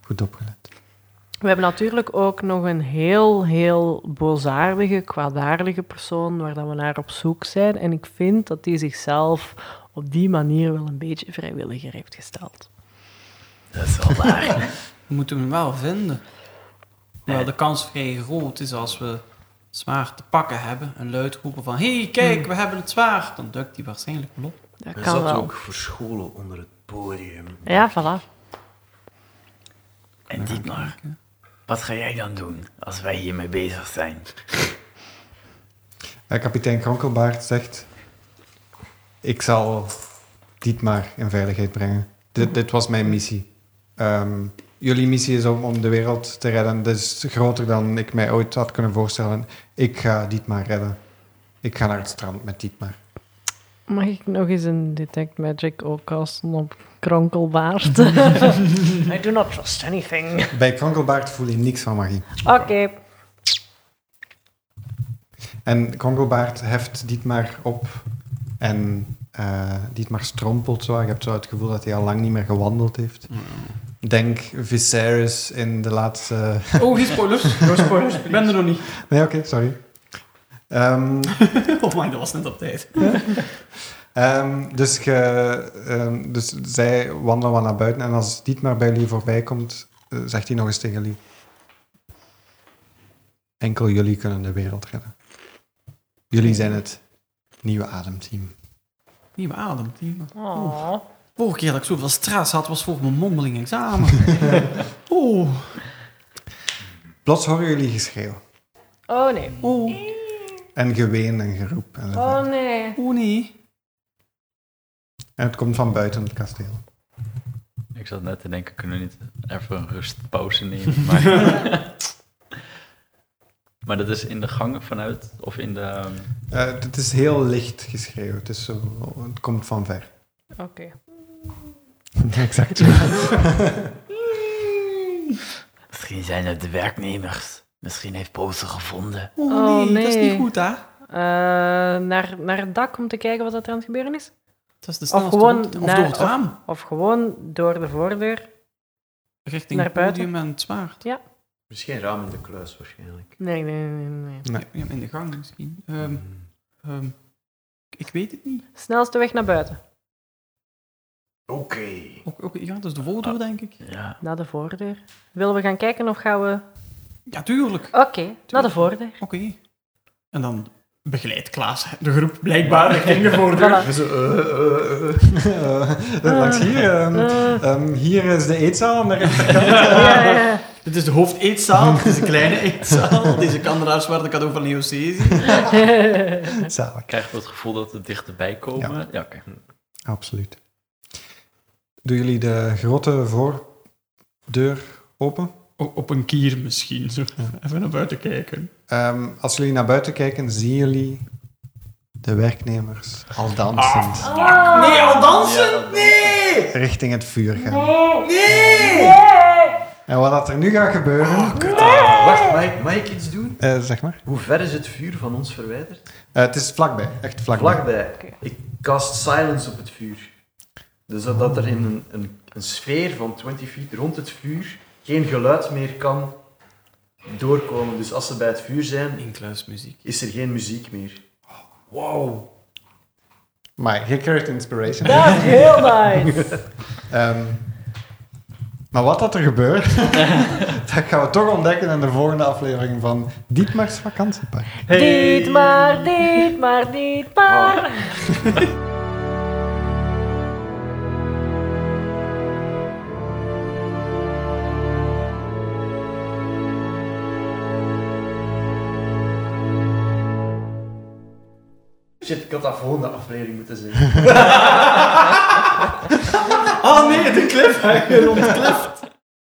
Goed opgelet. We hebben natuurlijk ook nog een heel, heel boosaardige, kwaadaardige persoon waar dat we naar op zoek zijn. En ik vind dat die zichzelf op die manier wel een beetje vrijwilliger heeft gesteld. Dat is wel waar. We moeten hem wel vinden. Hoewel de kans vrij groot is als we het zwaard te pakken hebben en luid roepen van hé, hey, kijk, we hebben het zwaard. Dan duikt hij waarschijnlijk wel op. Dat Hij kan zat wel. ook verscholen onder het podium. Ja, voilà. En Dietmar, wat ga jij dan doen als wij hiermee bezig zijn? Kapitein Kronkelbaard zegt, ik zal Dietmar in veiligheid brengen. Dit, dit was mijn missie. Ehm, jullie missie is om, om de wereld te redden. Dat is groter dan ik mij ooit had kunnen voorstellen. Ik ga Dietmar redden. Ik ga naar het strand met Dietmar. Mag ik nog eens een Detect Magic ook casten op kronkelbaard? I do not trust anything. Bij Kronkelbaard voel je niks van magie. Oké. En Kronkelbaard heft Dietmar op en eh Dietmar strompelt zo. Je hebt zo het gevoel dat hij al lang niet meer gewandeld heeft. Denk Viserys in de laatste... Oh, geen spoilers. No spoilers. Ik ben er nog niet. Nee, oké, sorry. Ehm, Oh man, dat was net op tijd. ehm, dus, ge, ehm, dus zij wandelen wel naar buiten en als Dietmar bij jullie voorbij komt, eh, zegt hij nog eens tegen jullie. Enkel jullie kunnen de wereld redden. Jullie zijn het nieuwe ademteam. Nieuwe ademteam. Oh. Vorige keer dat ik zoveel stress had, was voor mijn mondeling examen. oh. Plots horen jullie geschreeuw. oh nee. Oh. En geween en geroep. En, Oh nee. Nee. en het komt van buiten het kasteel. Ik zat net te denken, kunnen we niet even een rustpauze nemen? Maar, maar dat is in de gang vanuit, of in de... ehm, Eh, het is heel licht geschreeuw. Het, is zo, het komt van ver. Oké. exact. Misschien zijn het de werknemers. Misschien heeft Poos ze gevonden. Oh Oh, nee, dat is niet goed, hè? Eh, naar, naar het dak om te kijken wat er aan het gebeuren is? Dat is de Of gewoon route. Of naar- door het raam. Of gewoon door de voordeur? Richting naar het buiten. podium en het zwaard. Is geen raam in de kluis waarschijnlijk. Nee, nee, nee, nee. Nee. Ja, in de gang misschien. Ehm, ehm, ik weet het niet. Snelste weg naar buiten. Oké. Ook, ook, ja, dat is de voordeur, denk ik. Ja. Naar de voordeur. Willen we gaan kijken of gaan we... Ja, tuurlijk. Oké, naar de voordeur. Oké. En dan begeleidt Klaas de groep blijkbaar richting de voordeur. Voilà. We zo, eh, eh, eh. Langs hier. ehm, Eh, ehm, hier is de eetzaal aan de rechterkant. ja, ja. Dit is de hoofdeetzaal. Dit is een kleine eetzaal. Deze kandelaars waren de cadeau van Leo Cesi. Zalig. Krijgen we het gevoel dat we dichterbij komen? Ja, oké. Absoluut. Doen jullie de grote voordeur open? O- op een kier misschien. Zo. Even naar buiten kijken. Ehm, als jullie naar buiten kijken, zien jullie de werknemers al dansend Ah. Nee, al dansen? Nee! richting het vuur gaan. Nee! En wat er nu gaat gebeuren, Wacht, mag ik, mag ik iets doen? eh, zeg maar. Hoe ver is het vuur van ons verwijderd? Eh, het is vlakbij, echt vlakbij. Vlakbij. Ik cast silence op het vuur. Dus dat, dat er in een, een, een sfeer van 20 feet rond het vuur geen geluid meer kan doorkomen. Dus als ze bij het vuur zijn, Inkluismuziek. is er geen muziek meer. Wow. Maar je krijgt inspiration. Dat is heel nice. Ehm, maar wat dat er gebeurt, dat gaan we toch ontdekken in de volgende aflevering van Dietmar's vakantiepark. Dit maar, dit maar, dit Ik had dat volgende aflevering moeten zeggen. Ah nee, de cliffhanger ontclift.